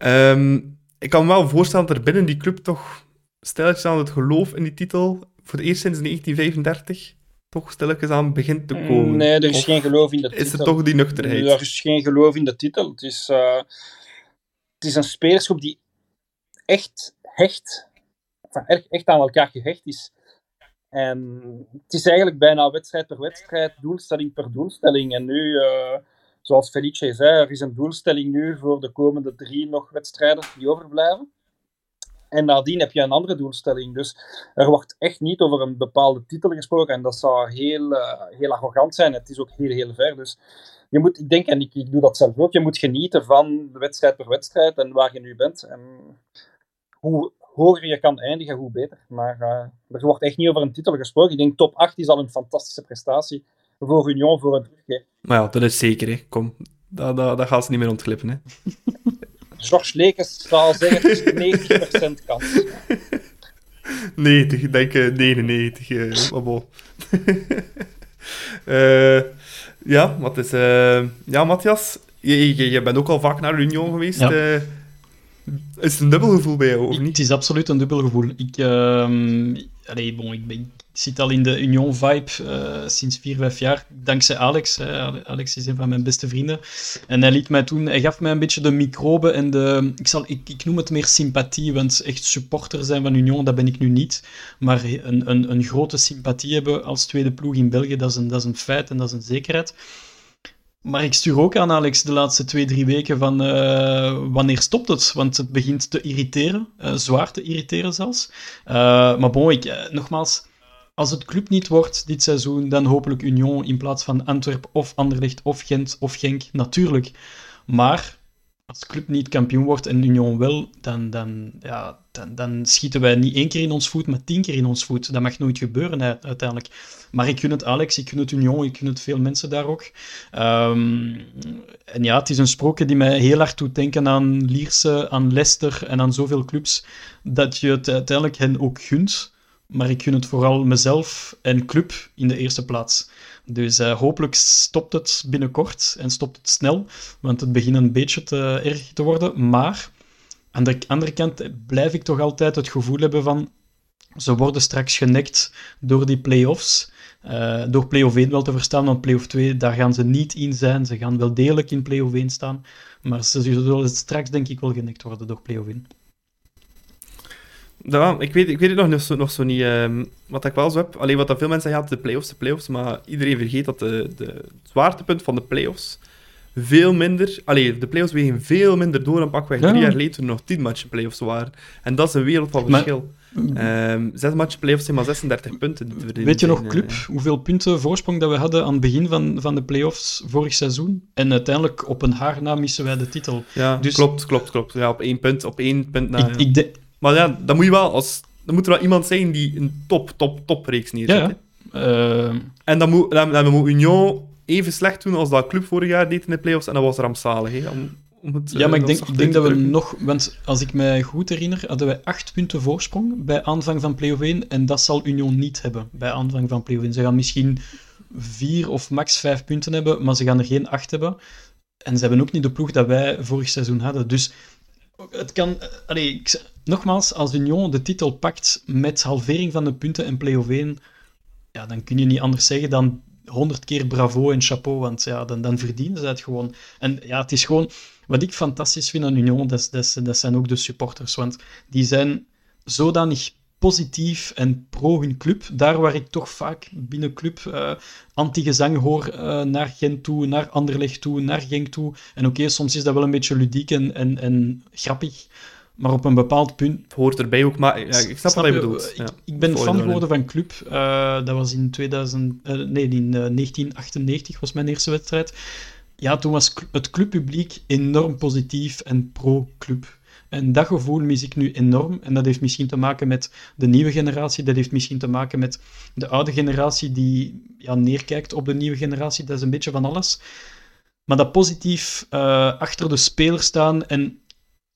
Um, ik kan me wel voorstellen dat er binnen die club toch stilletjes aan het geloof in die titel voor het eerst sinds 1935 toch stilletjes aan begint te komen. Nee, er is of geen geloof in de titel. Is er toch die nuchterheid? Er is geen geloof in de titel. Het is, het is een spelersgroep die echt hecht echt, echt aan elkaar gehecht is. En het is eigenlijk bijna wedstrijd per wedstrijd, doelstelling per doelstelling. En nu, uh, zoals Felice zei, er is een doelstelling nu voor de komende drie nog wedstrijden die overblijven. En nadien heb je een andere doelstelling. Dus er wordt echt niet over een bepaalde titel gesproken. En dat zou heel, uh, heel arrogant zijn. Het is ook heel, heel ver. Dus je moet, ik denk, en ik, doe dat zelf ook, je moet genieten van de wedstrijd per wedstrijd en waar je nu bent. En hoe hoger je kan eindigen, hoe beter. Maar uh, er wordt echt niet over een titel gesproken. Ik denk top 8 is al een fantastische prestatie voor Union voor een terugkeer. Maar ja, dat is zeker. Hè. Kom, dat, dat, dat gaat ze niet meer ontglippen. Hè. George zal zeggen 90% kans. 90, ik denk uh, 99. Uh, uh, ja, wat is... Uh, ja, Matthias, je, je, je, bent ook al vaak naar Union geweest. Ja. Uh, is het een dubbel gevoel bij jou, of niet? Het is absoluut een dubbel gevoel. Ik, uh, allee, bon, ik, ben, ik, zit al in de Union-vibe uh, sinds vier, vijf jaar, dankzij Alex. Hè. Alex is een van mijn beste vrienden. En hij, liet mij toen, hij gaf mij een beetje de microben en de... Ik, zal, ik, ik noem het meer sympathie, want echt supporter zijn van Union, dat ben ik nu niet. Maar een, een, een grote sympathie hebben als tweede ploeg in België, dat is een, dat is een feit en dat is een zekerheid. Maar ik stuur ook aan Alex de laatste twee, drie weken van uh, wanneer stopt het? Want het begint te irriteren, zwaar te irriteren zelfs. Maar bon, ik, nogmaals, als het club niet wordt dit seizoen, dan hopelijk Union in plaats van Antwerp of Anderlecht of Gent of Genk, natuurlijk. Maar als club niet kampioen wordt en Union wel, dan, dan, ja, dan, dan, schieten wij niet één keer in ons voet, maar tien keer in ons voet. Dat mag nooit gebeuren uiteindelijk. Maar ik gun het Alex, ik gun het Union, ik gun het veel mensen daar ook. Um, en ja, het is een sprookje die mij heel hard doet denken aan Lierse, aan Leicester en aan zoveel clubs, dat je het uiteindelijk hen ook gunt. Maar ik gun het vooral mezelf en club in de eerste plaats. Dus uh, hopelijk stopt het binnenkort en stopt het snel, want het begint een beetje te erg te worden. Maar aan de andere kant blijf ik toch altijd het gevoel hebben van ze worden straks genekt door die play-offs. Uh, door play-off 1 wel te verstaan, want play-off 2, daar gaan ze niet in zijn. Ze gaan wel degelijk in play-off 1 staan, maar ze zullen straks denk ik wel genekt worden door play-off 1. Ja, ik weet, ik weet het nog, nog, zo, nog zo niet. Um, wat ik wel zo heb, alleen wat dat veel mensen zeggen, de play-offs, de play-offs, maar iedereen vergeet dat de, de, het zwaartepunt van de play-offs veel minder... Allee, de play-offs wegen veel minder door dan pakweg ja. drie jaar geleden toen er nog tien matchen play-offs waren. En dat is een wereld van verschil. Um, zes matchen play-offs zijn maar 36 punten. Weet je nog, Club, uh, hoeveel punten voorsprong dat we hadden aan het begin van, van de play-offs vorig seizoen? En uiteindelijk op een haar na missen wij de titel. Ja, dus... klopt, klopt, klopt. Ja, op één punt, op één punt na. Ik, ik de... Maar ja, dan moet je wel als... Dan moet er wel iemand zijn die een top, top, top reeks neerzet. Ja, uh... En dan moet, dan, dan moet Union even slecht doen als dat club vorig jaar deed in de playoffs. En dat was rampzalig. Hè, om, om het, ja, maar ik denk, ik denk dat we nog... Want als ik mij goed herinner, hadden wij acht punten voorsprong bij aanvang van play-off 1. En dat zal Union niet hebben bij aanvang van play-off 1. Ze gaan misschien vier of max vijf punten hebben, maar ze gaan er geen acht hebben. En ze hebben ook niet de ploeg dat wij vorig seizoen hadden. Dus het kan... Allee, ik, nogmaals, als Union de titel pakt met halvering van de punten en play-off 1, ja, dan kun je niet anders zeggen dan honderd keer bravo en chapeau, want ja, dan, dan verdienen ze het gewoon. En ja, het is gewoon... Wat ik fantastisch vind aan Union, dat, dat, dat zijn ook de supporters, want die zijn zodanig positief en pro hun club. Daar waar ik toch vaak binnen club uh, anti-gezang hoor uh, naar Gent toe, naar Anderlecht toe, naar Genk toe. En oké, okay, soms is dat wel een beetje ludiek en, en, en grappig. Maar op een bepaald punt... Het hoort erbij ook, maar ja, ik snap, wat je bedoelt. Ik, ik ben fan geworden van Club. Uh, dat was in, 2000, uh, nee, in 1998 was mijn eerste wedstrijd. Ja, toen was het clubpubliek enorm positief en pro-club. En dat gevoel mis ik nu enorm. En dat heeft misschien te maken met de nieuwe generatie. Dat heeft misschien te maken met de oude generatie die ja, neerkijkt op de nieuwe generatie. Dat is een beetje van alles. Maar dat positief uh, achter de speler staan en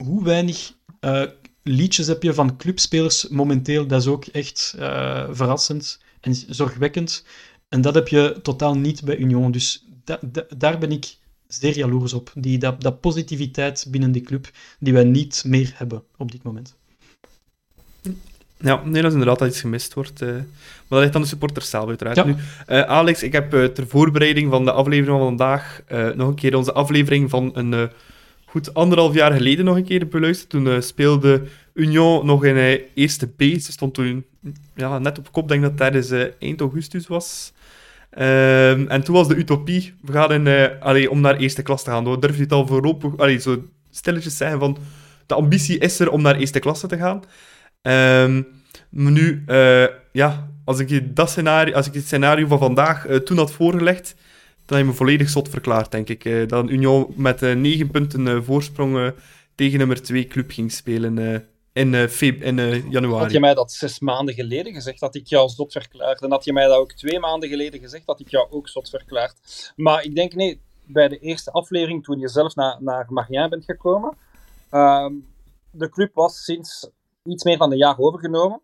hoe weinig uh, liedjes heb je van clubspelers momenteel, dat is ook echt uh, verrassend en zorgwekkend. En dat heb je totaal niet bij Union. Dus da da daar ben ik zeer jaloers op. Die, dat, dat positiviteit binnen die club die wij niet meer hebben op dit moment. Ja, nee, dat is inderdaad iets gemist wordt. Uh, maar dat ligt aan de supporters zelf, uiteraard. Ja. Nu, uh, Alex, ik heb uh, ter voorbereiding van de aflevering van vandaag nog een keer onze aflevering van een goed anderhalf jaar geleden nog een keer beluisterd. Toen speelde Union nog in eerste B. Ze stond toen ja, net op kop, denk dat tijdens eind augustus was. Um, en toen was de utopie, we gaan in, uh, allee, om naar eerste klas te gaan. We durf het al voorlopig, allee, zo stilletjes zeggen van, de ambitie is er om naar eerste klasse te gaan. Um, maar nu, uh, ja, als ik, dat scenario, als ik het scenario van vandaag uh, toen had voorgelegd, dan heb je me volledig zot verklaard, denk ik. Dat Union met negen punten voorsprong tegen nummer 2 club ging spelen in, uh, in uh, januari. Had je mij dat zes maanden geleden gezegd, dat ik jou zot verklaard. En had je mij dat ook twee maanden geleden gezegd, dat ik jou ook zot verklaard. Maar ik denk, nee, bij de eerste aflevering, toen je zelf naar, naar Marien bent gekomen, uh, de club was sinds iets meer dan een jaar overgenomen.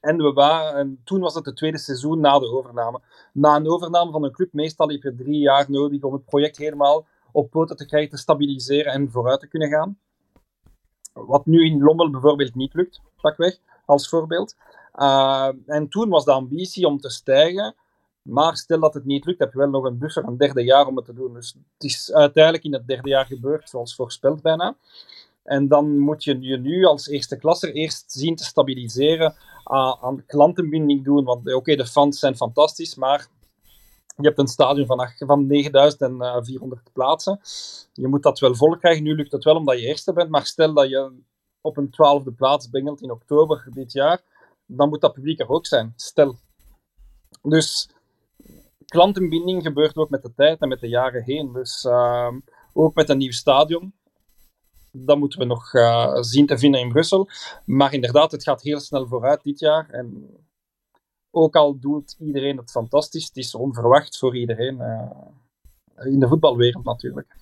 En, we waren, en toen was het het tweede seizoen na de overname. Na een overname van een club, meestal heb je drie jaar nodig om het project helemaal op poten te krijgen, te stabiliseren en vooruit te kunnen gaan. Wat nu in Lommel bijvoorbeeld niet lukt, pakweg, als voorbeeld. Uh, en toen was de ambitie om te stijgen. Maar stel dat het niet lukt, heb je wel nog een buffer, een derde jaar om het te doen. Dus het is uiteindelijk in het derde jaar gebeurd, zoals voorspeld bijna. En dan moet je je nu als eerste klasser eerst zien te stabiliseren, uh, aan klantenbinding doen. Want oké, okay, de fans zijn fantastisch, maar je hebt een stadion van, van 9400 eh, plaatsen. Je moet dat wel vol krijgen. Nu lukt het wel omdat je eerste bent, maar stel dat je op een twaalfde plaats bengelt in oktober dit jaar, dan moet dat publiek er ook zijn. Stel. Dus klantenbinding gebeurt ook met de tijd en met de jaren heen. Dus uh, ook met een nieuw stadion. Dat moeten we nog uh, zien te vinden in Brussel. Maar inderdaad, het gaat heel snel vooruit dit jaar. En ook al doet iedereen het fantastisch, het is onverwacht voor iedereen. Uh, in de voetbalwereld natuurlijk.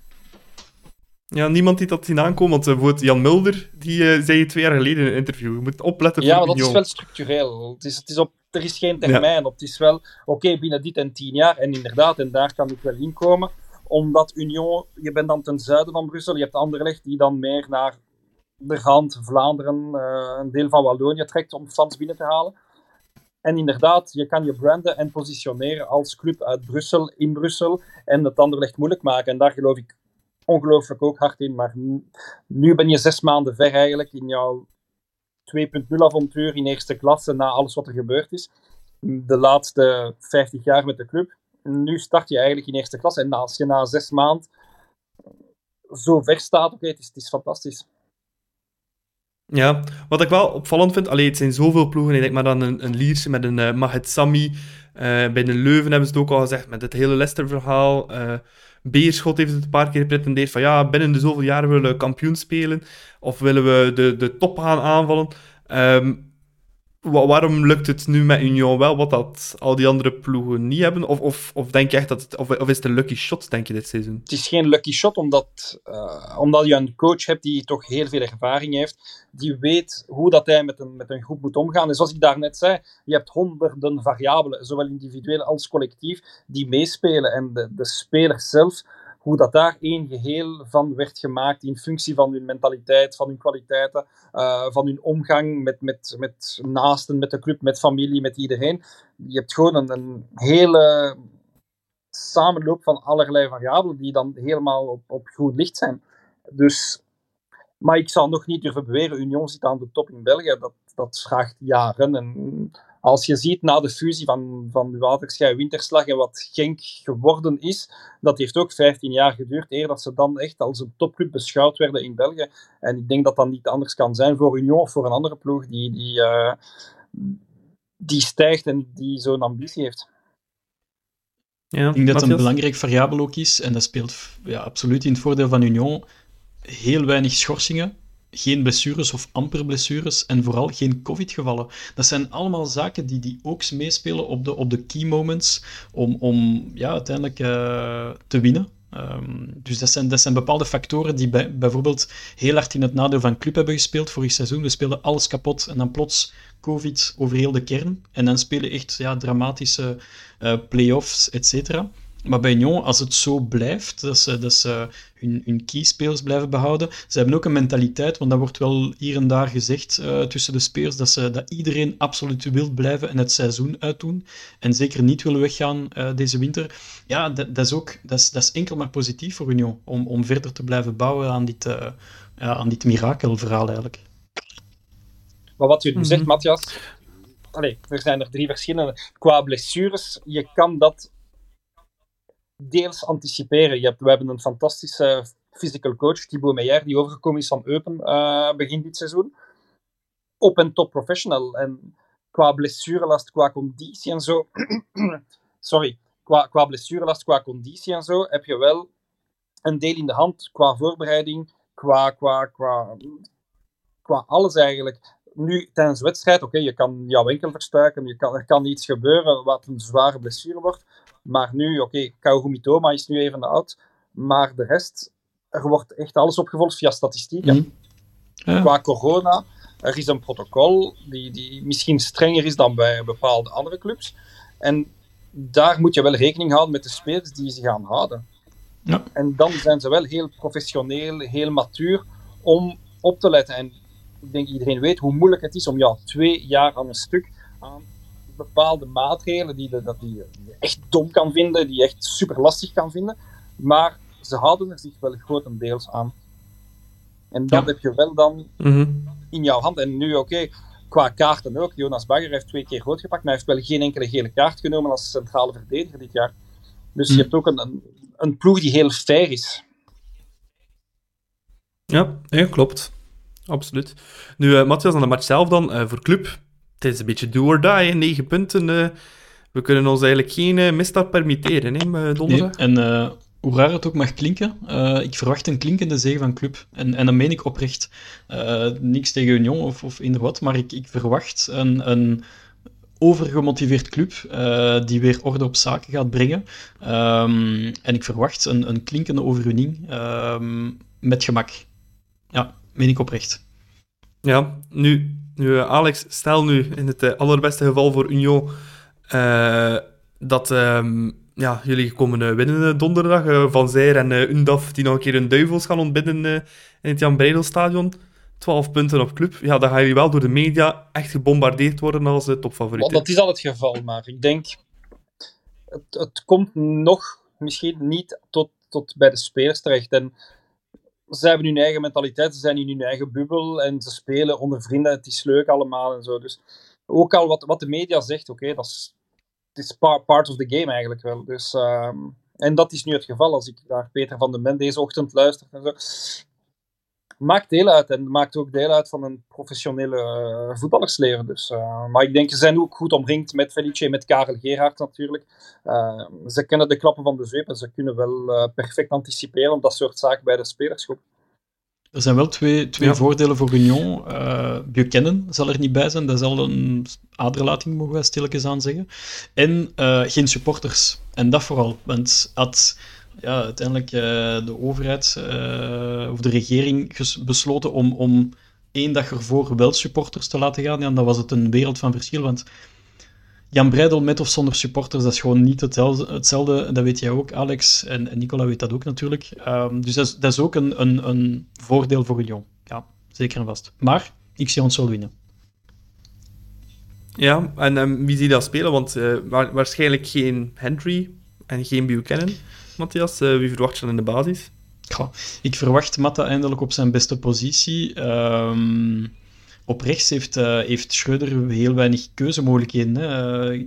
Ja, niemand die dat zien aankomen, want uh, bijvoorbeeld Jan Mulder, die uh, zei twee jaar geleden in een interview, je moet opletten Ja, maar dat is wel structureel. Het is, het is op, er is geen termijn op. Het is wel, oké, binnen dit en tien jaar, en inderdaad, en daar kan ik wel inkomen, omdat Union, je bent dan ten zuiden van Brussel, je hebt Anderlecht die dan meer naar de rand, Vlaanderen, uh, een deel van Wallonië trekt om fans binnen te halen. En inderdaad, je kan je branden en positioneren als club uit Brussel, in Brussel, en het Anderlecht moeilijk maken. En daar geloof ik ongelooflijk ook hard in. Maar nu ben je zes maanden ver eigenlijk in jouw 2.0 avontuur in eerste klasse na alles wat er gebeurd is. De laatste 50 jaar met de club. Nu start je eigenlijk in eerste klasse. En als je na zes maanden zo ver staat, oké, het, het is fantastisch. Ja, wat ik wel opvallend vind, alleen het zijn zoveel ploegen, ik denk maar dan een, een Lierse met een uh, Mahet Sami, uh, bij de Leuven hebben ze het ook al gezegd, met het hele Leicester-verhaal. Uh, Beerschot heeft het een paar keer gepretendeerd van ja, binnen de zoveel jaren willen we kampioen spelen, of willen we de, de top gaan aanvallen. Um, waarom lukt het nu met Union wel, wat dat al die andere ploegen niet hebben? Of, of, of denk je echt dat het, of, of is het een lucky shot, denk je, dit seizoen? Het is geen lucky shot, omdat, uh, omdat je een coach hebt die toch heel veel ervaring heeft, die weet hoe dat hij met een, met een groep moet omgaan. En zoals ik daarnet zei, je hebt honderden variabelen, zowel individueel als collectief, die meespelen. En de, de spelers zelf hoe dat daar één geheel van werd gemaakt in functie van hun mentaliteit, van hun kwaliteiten, uh, van hun omgang met, met, met naasten, met de club, met familie, met iedereen. Je hebt gewoon een, een hele samenloop van allerlei variabelen die dan helemaal op, op goed licht zijn. Dus, maar ik zal nog niet durven beweren, Union zit aan de top in België. Dat, dat vraagt jaren. En als je ziet na de fusie van, van Waterschei Winterslag en wat Genk geworden is, dat heeft ook 15 jaar geduurd eer dat ze dan echt als een topclub beschouwd werden in België. En ik denk dat dat niet anders kan zijn voor Union of voor een andere ploeg die, die, uh, die stijgt en die zo'n ambitie heeft. Ja, ik denk dat het een belangrijk variabel ook is, en dat speelt ja, absoluut in het voordeel van Union, heel weinig schorsingen geen blessures of amper blessures en vooral geen COVID-gevallen. Dat zijn allemaal zaken die, die ook meespelen op de, op de key moments om, om ja, uiteindelijk uh, te winnen. Um, dus dat zijn, dat zijn bepaalde factoren die bij, bijvoorbeeld heel hard in het nadeel van club hebben gespeeld vorig seizoen. We speelden alles kapot en dan plots COVID over heel de kern. En dan spelen echt ja, dramatische uh, play-offs, et cetera. Maar bij Union, als het zo blijft, dat ze, dat ze hun, hun keyspelers blijven behouden. Ze hebben ook een mentaliteit, want dat wordt wel hier en daar gezegd uh, tussen de spelers, dat, ze, dat iedereen absoluut wil blijven en het seizoen uitdoen. En zeker niet willen weggaan uh, deze winter. Ja, dat, dat, is ook dat is, dat is enkel maar positief voor Union, om, om verder te blijven bouwen aan dit, uh, ja, aan dit mirakelverhaal eigenlijk. Maar wat nu mm -hmm. zegt, Matthias, Allee, er zijn er drie verschillende. Qua blessures, je kan dat deels anticiperen. Je hebt, we hebben een fantastische physical coach, Thibaut Meijer, die overgekomen is van Eupen uh, begin dit seizoen. Op en top professional. En qua blessurelast, qua conditie en zo... sorry. Qua, qua blessurelast, qua conditie en zo, heb je wel een deel in de hand qua voorbereiding, qua, qua, qua, qua alles eigenlijk. Nu, tijdens de wedstrijd, oké, je kan jouw enkel verstuiken, je kan, er kan iets gebeuren wat een zware blessure wordt. Maar nu, oké, okay, Kao Mitoma is nu even oud. Maar de rest, er wordt echt alles opgevolgd via statistieken. Mm. Ja. Qua corona, er is een protocol die, die misschien strenger is dan bij bepaalde andere clubs. En daar moet je wel rekening houden met de spelers die ze gaan houden. Ja. En dan zijn ze wel heel professioneel, heel matuur om op te letten. En ik denk iedereen weet hoe moeilijk het is om ja, twee jaar aan een stuk aan bepaalde maatregelen die, dat die, echt dom kan vinden, die echt super lastig kan vinden. Maar ze houden er zich wel grotendeels aan. En dat heb je wel dan mm-hmm. in jouw hand. En nu, oké, okay, qua kaarten ook. Jonas Bagger heeft twee keer rood gepakt, maar hij heeft wel geen enkele gele kaart genomen als centrale verdediger dit jaar. Dus mm. je hebt ook een, een, een, ploeg die heel fair is. Ja, ja klopt. Absoluut. Nu, uh, Matthias, aan de match zelf dan, uh, voor club het is een beetje do or die, negen punten. Uh, we kunnen ons eigenlijk geen uh, misstap permitteren, hè, donderdag. Nee, en uh, hoe raar het ook mag klinken, ik verwacht een klinkende zege van club. En, en dat meen ik oprecht. niks tegen Union of, of wat, maar ik, ik verwacht een, een overgemotiveerd club die weer orde op zaken gaat brengen. Um, en ik verwacht een, een klinkende overwinning um, met gemak. Ja, meen ik oprecht. Ja, nu, nu, eh, Alex, stel nu in het uh, allerbeste geval voor Union uh, dat uh, ja, jullie komen winnen donderdag. van Zijr en Undaf die nog een keer een duivels gaan ontbinden in het Jan Breidelstadion. 12 punten op club. Ja, dan gaan jullie wel door de media echt gebombardeerd worden als topfavoriet. Dat is al het geval, maar ik denk... Het, het komt nog misschien niet tot, tot bij de spelers terecht. En ze hebben hun eigen mentaliteit, ze zijn in hun eigen bubbel en ze spelen onder vrienden. Het is leuk allemaal en zo. Dus ook al wat, wat de media zegt, oké, dat is, is part of the game eigenlijk wel. Dus, um, en dat is nu het geval als ik naar Peter van den Men deze ochtend luister. En zo. Maakt deel uit en maakt ook deel uit van een professionele uh, voetballersleven. Dus, uh, maar ik denk, ze zijn ook goed omringd met Felice, met Karel Gerhard natuurlijk. Uh, ze kennen de klappen van de zweep en ze kunnen wel perfect anticiperen op dat soort zaken bij de spelersgroep. Er zijn wel twee, twee ja. voordelen voor Union. Uh, Buchanan zal er niet bij zijn, dat zal een aderlating, mogen we stilletjes aan zeggen. En geen supporters. En dat vooral, want had ja, uiteindelijk uh, de overheid of de regering besloten om, om één dag ervoor wel supporters te laten gaan, ja, dan was het een wereld van verschil, want Jan Breidel met of zonder supporters, dat is gewoon niet hetzelfde. hetzelfde dat weet jij ook, Alex. En, Nicola weet dat ook natuurlijk. Um, dus dat is, ook een, een, een voordeel voor Union. Ja, zeker en vast. Maar ik zie ons wel winnen. Ja, en um, wie zie dat spelen? Want wa waarschijnlijk geen Henry en geen Buchanan, Matthias. Uh, wie verwacht je dan in de basis? Ja, ik verwacht Matta eindelijk op zijn beste positie. Um, op rechts heeft, uh, heeft Schreuder heel weinig keuzemogelijkheden. Hè. Uh,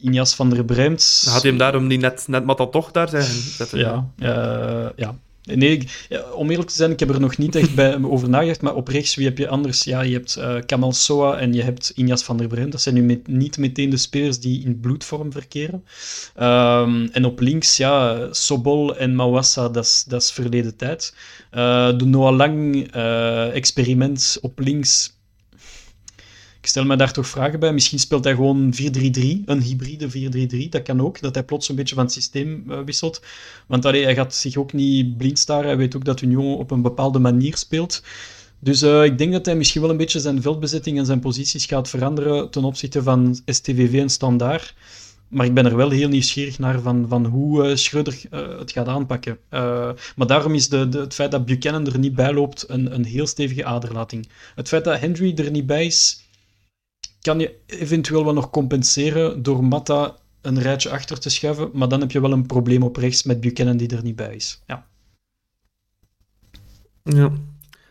Injas van der Bremt... Had hij hem daarom niet net, net dat toch daar zijn? Ja, uh, ja, Nee, om eerlijk te zijn, ik heb er nog niet echt bij over nagedacht, maar op rechts, wie heb je anders? Ja, je hebt uh, Kamal Soa en je hebt Injas van der Bremt. Dat zijn nu met, niet meteen de spelers die in bloedvorm verkeren. Um, en op links, ja, Sobol en Mawassa, dat is verleden tijd. Uh, de Noah Lang experiment op links stel me daar toch vragen bij. Misschien speelt hij gewoon 4-3-3, een hybride 4-3-3. Dat kan ook, dat hij plots een beetje van het systeem uh, wisselt. Want allee, hij gaat zich ook niet blind staren. Hij weet ook dat Union op een bepaalde manier speelt. Dus uh, ik denk dat hij misschien wel een beetje zijn veldbezetting en zijn posities gaat veranderen ten opzichte van STVV en Standaard. Maar ik ben er wel heel nieuwsgierig naar van, van hoe uh, het gaat aanpakken. Maar daarom is de, de, het feit dat Buchanan er niet bij loopt een, een heel stevige aderlating. Het feit dat Henry er niet bij is, kan je eventueel wel nog compenseren door Matta een rijtje achter te schuiven, maar dan heb je wel een probleem op rechts met Buchanan die er niet bij is. Ja. ja.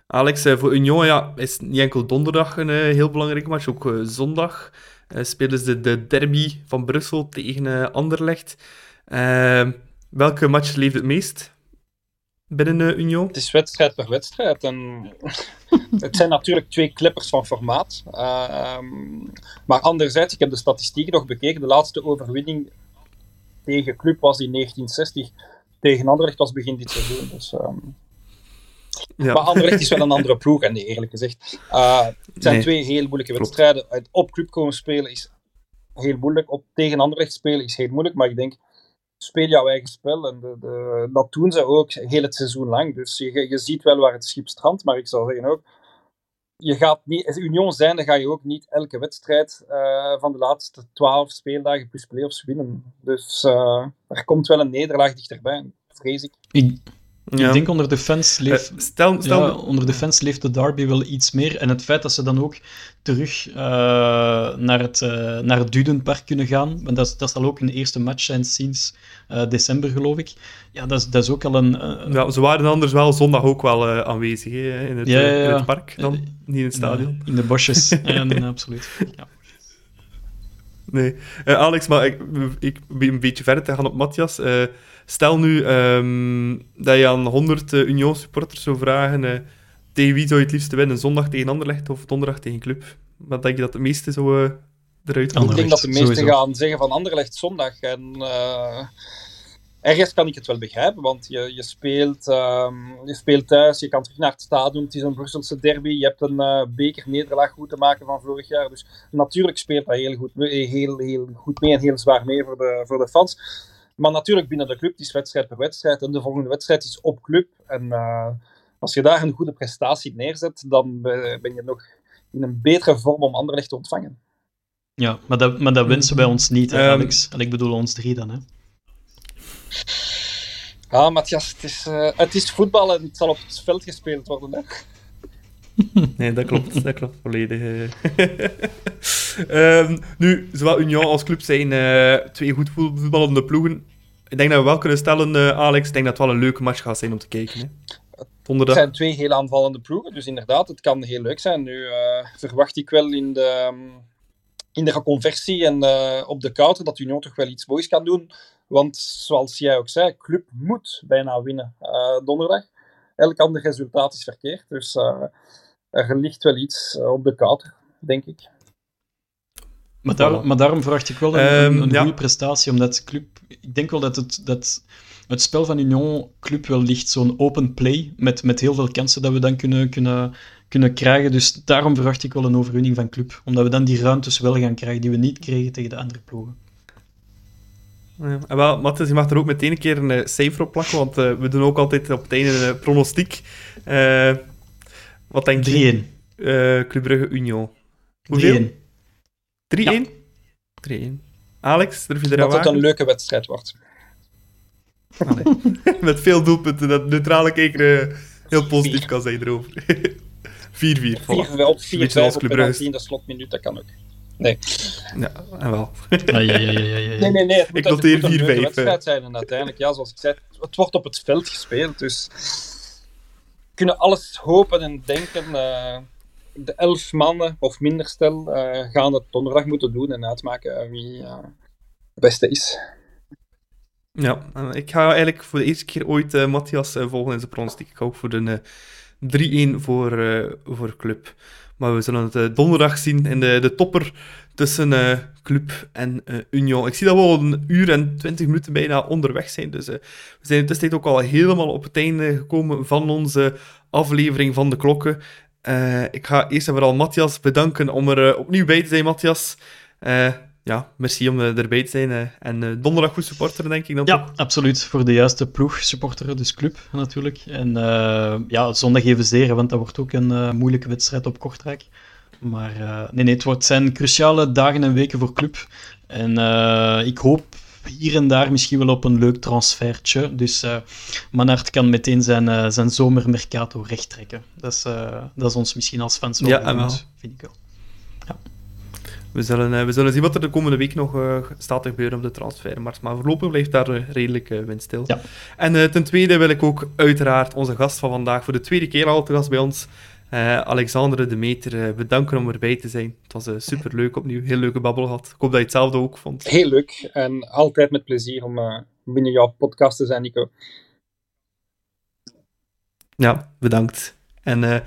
Alex, eh, voor Union ja, is niet enkel donderdag een uh, heel belangrijke match, ook uh, zondag spelen ze de derby van Brussel tegen Anderlecht. welke match leeft het meest binnen uh, Union? Het is wedstrijd per wedstrijd. En het zijn natuurlijk twee klippers van formaat. Uh, maar anderzijds, ik heb de statistieken nog bekeken. De laatste overwinning tegen Club was in 1960. Tegen Anderlecht was begin dit seizoen. Dus, um... ja. Maar Anderlecht is wel een andere ploeg, en nee, eerlijk gezegd. Uh, het zijn nee. twee heel moeilijke wedstrijden. Op Club komen spelen is heel moeilijk. Op tegen Anderlecht spelen is heel moeilijk. Maar ik denk speel jouw eigen spel. En de, de, dat doen ze ook heel het seizoen lang. Dus je, je ziet wel waar het schip strandt, maar ik zou zeggen ook, je gaat niet, Union zijn, dan ga je ook niet elke wedstrijd uh, van de laatste twaalf speeldagen plus playoffs winnen. Dus uh, er komt wel een nederlaag dichterbij, vrees ik. ik ja. Ik denk onder de fans leeft, uh, stel, stel... Ja, onder de fans leeft de derby wel iets meer. En het feit dat ze dan ook terug uh, naar, het, uh, naar het Dudenpark kunnen gaan, want dat, dat zal ook een eerste match zijn sinds december, geloof ik. Ja, dat is, dat is ook al een. Ja, ze waren anders wel zondag ook wel aanwezig hè, in, het, ja, in het park, dan, niet in het stadion. In de bosjes, ja, absoluut. Ja. Nee. Alex, maar ik, ik ben een beetje verder te gaan op Matthias. Stel nu um, dat je aan 100 uh, Union supporters zou vragen uh, tegen wie zou je het liefst winnen, zondag tegen Anderlecht of donderdag tegen Club? Wat denk je dat de meeste zo uh, eruit komen? Ik denk dat de meesten gaan zeggen van Anderlecht zondag. En ergens kan ik het wel begrijpen, want je, je, speelt, um, je speelt thuis, je kan terug naar het stadion, het is een Brusselse derby, je hebt een uh, beker-nederlaag goed te maken van vorig jaar. Dus natuurlijk speelt dat heel goed, heel, heel goed mee en heel zwaar mee voor de, voor de fans. Maar natuurlijk binnen de club, het is wedstrijd per wedstrijd. En de volgende wedstrijd is op club. En uh, als je daar een goede prestatie neerzet, dan ben je nog in een betere vorm om Anderlecht te ontvangen. Ja, maar dat, maar dat wensen wij ons niet, hè, ehm, Alex. En ik bedoel ons drie dan, hè. Ja, Matthias, het is, uh, het is voetbal en het zal op het veld gespeeld worden, hè. Nee, dat klopt. Dat klopt volledig. um, nu, zowel Union als club zijn uh, twee goed voetballende ploegen. Ik denk dat we wel kunnen stellen, uh, Alex, ik denk dat het wel een leuke match gaat zijn om te kijken. Hè. Het zijn twee heel aanvallende ploegen, dus inderdaad, het kan heel leuk zijn. Nu verwacht ik wel in de, um, in de reconversie en op de counter dat Union toch wel iets moois kan doen. Want zoals jij ook zei, club moet bijna winnen donderdag. Elk ander resultaat is verkeerd, dus er ligt wel iets eh, op de kaart, denk ik. Maar, daar, maar daarom verwacht ik wel een, um, een goede prestatie, omdat club... Ik denk wel dat het, dat het spel van Union Club wel ligt, zo'n open play, met, met heel veel kansen dat we dan kunnen, kunnen, kunnen krijgen. Dus daarom verwacht ik wel een overwinning van Club. Omdat we dan die ruimtes wel gaan krijgen die we niet kregen tegen de andere ploegen. Ja, en wel, Matthias, je mag er ook meteen een keer een uh, cijfer op plakken, want uh, we doen ook altijd op het einde een uh, pronostiek. Wat denk je? 3-1. Uh, Club Brugge Union. Hoeveel? 3-1? 3-1. Alex, durf je eraan Dat het een leuke wedstrijd wordt. Met veel doelpunten, dat neutrale kijker uh, heel positief kan zijn erover. 4-4. Voilà. Wel 4 5 op penalty in de slotminuut, dat kan ook. Nee. Ja, en wel. ja, ja, ja, ja, ja. Nee, nee, nee. Het moet, ik noteer 4-5. Het moet een wedstrijd zijn en uiteindelijk, ja, zoals ik zei, het wordt op het veld gespeeld, dus kunnen alles hopen en denken. Uh, de elf mannen of minder stel gaan het donderdag moeten doen en uitmaken wie de beste is. Ja, ik ga eigenlijk voor de eerste keer ooit Matthias volgen in zijn pronostiek. Ik ook voor de 3-1 voor, voor Club. Maar we zullen het donderdag zien in de, de topper tussen uh, Club en uh, Union. Ik zie dat we al een uur en twintig minuten bijna onderweg zijn. Dus we zijn tussentijd ook al helemaal op het einde gekomen van onze aflevering van de klokken. ik ga eerst en vooral Matthias bedanken om er opnieuw bij te zijn, Matthias. Ja, merci om erbij te zijn. en donderdag goed supporteren, denk ik dan Ja, absoluut. Voor de juiste ploeg supporteren, dus club natuurlijk. En ja, zondag even zeer, want dat wordt ook een moeilijke wedstrijd op Kortrijk. Maar nee, nee, het wordt zijn cruciale dagen en weken voor club. En ik hoop hier en daar misschien wel op een leuk transfertje. Dus uh, kan meteen zijn, zijn zomermercato recht trekken. Dat is, dat is ons misschien als fans wel ja, goed, vind ik wel. We zullen, we zullen zien wat er de komende week nog staat te gebeuren op de transfermarkt. Maar voorlopig blijft daar redelijk windstil. Ja. En ten tweede wil ik ook uiteraard onze gast van vandaag voor de tweede keer al te gast bij ons uh, Alexandre de Meter, uh, bedanken om erbij te zijn. Het was uh, super leuk opnieuw, heel leuke babbel gehad. Ik hoop dat je hetzelfde ook vond. Heel leuk en altijd met plezier om binnen jouw podcast te zijn, Nico. Ja, bedankt. En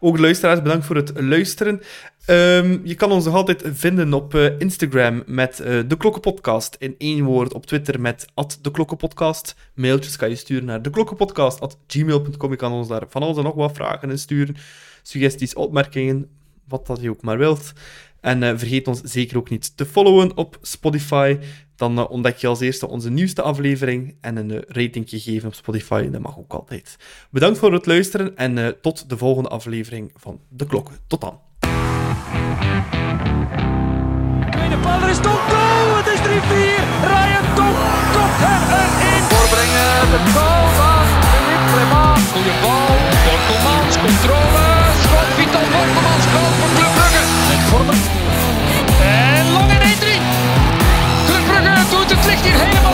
ook de luisteraars, bedankt voor het luisteren. Um, je kan ons nog altijd vinden op Instagram met De Klokkenpodcast. In één woord op Twitter met De Klokkenpodcast. Mailtjes kan je sturen naar deklokkenpodcast.gmail.com. Je kan ons daar van alles en nog wat vragen in sturen suggesties, opmerkingen, wat dat je ook maar wilt. En uh, vergeet ons zeker ook niet te followen op Spotify. Dan ontdek je als eerste onze nieuwste aflevering en een ratingje geven op Spotify. Dat mag ook altijd. Bedankt voor het luisteren en tot de volgende aflevering van De Klokken. Tot dan. De bal is Tonko, het is 3-4. Ryan Tonko kopt hem erin. Voorbrengen, de goal van Philippe Clement. Goede bal, Borkelmans, controle, schot, Vital Borkelmans, goal voor Club Brugge. En Vormen. En lang in 1-3. Club Brugge doet het licht hier helemaal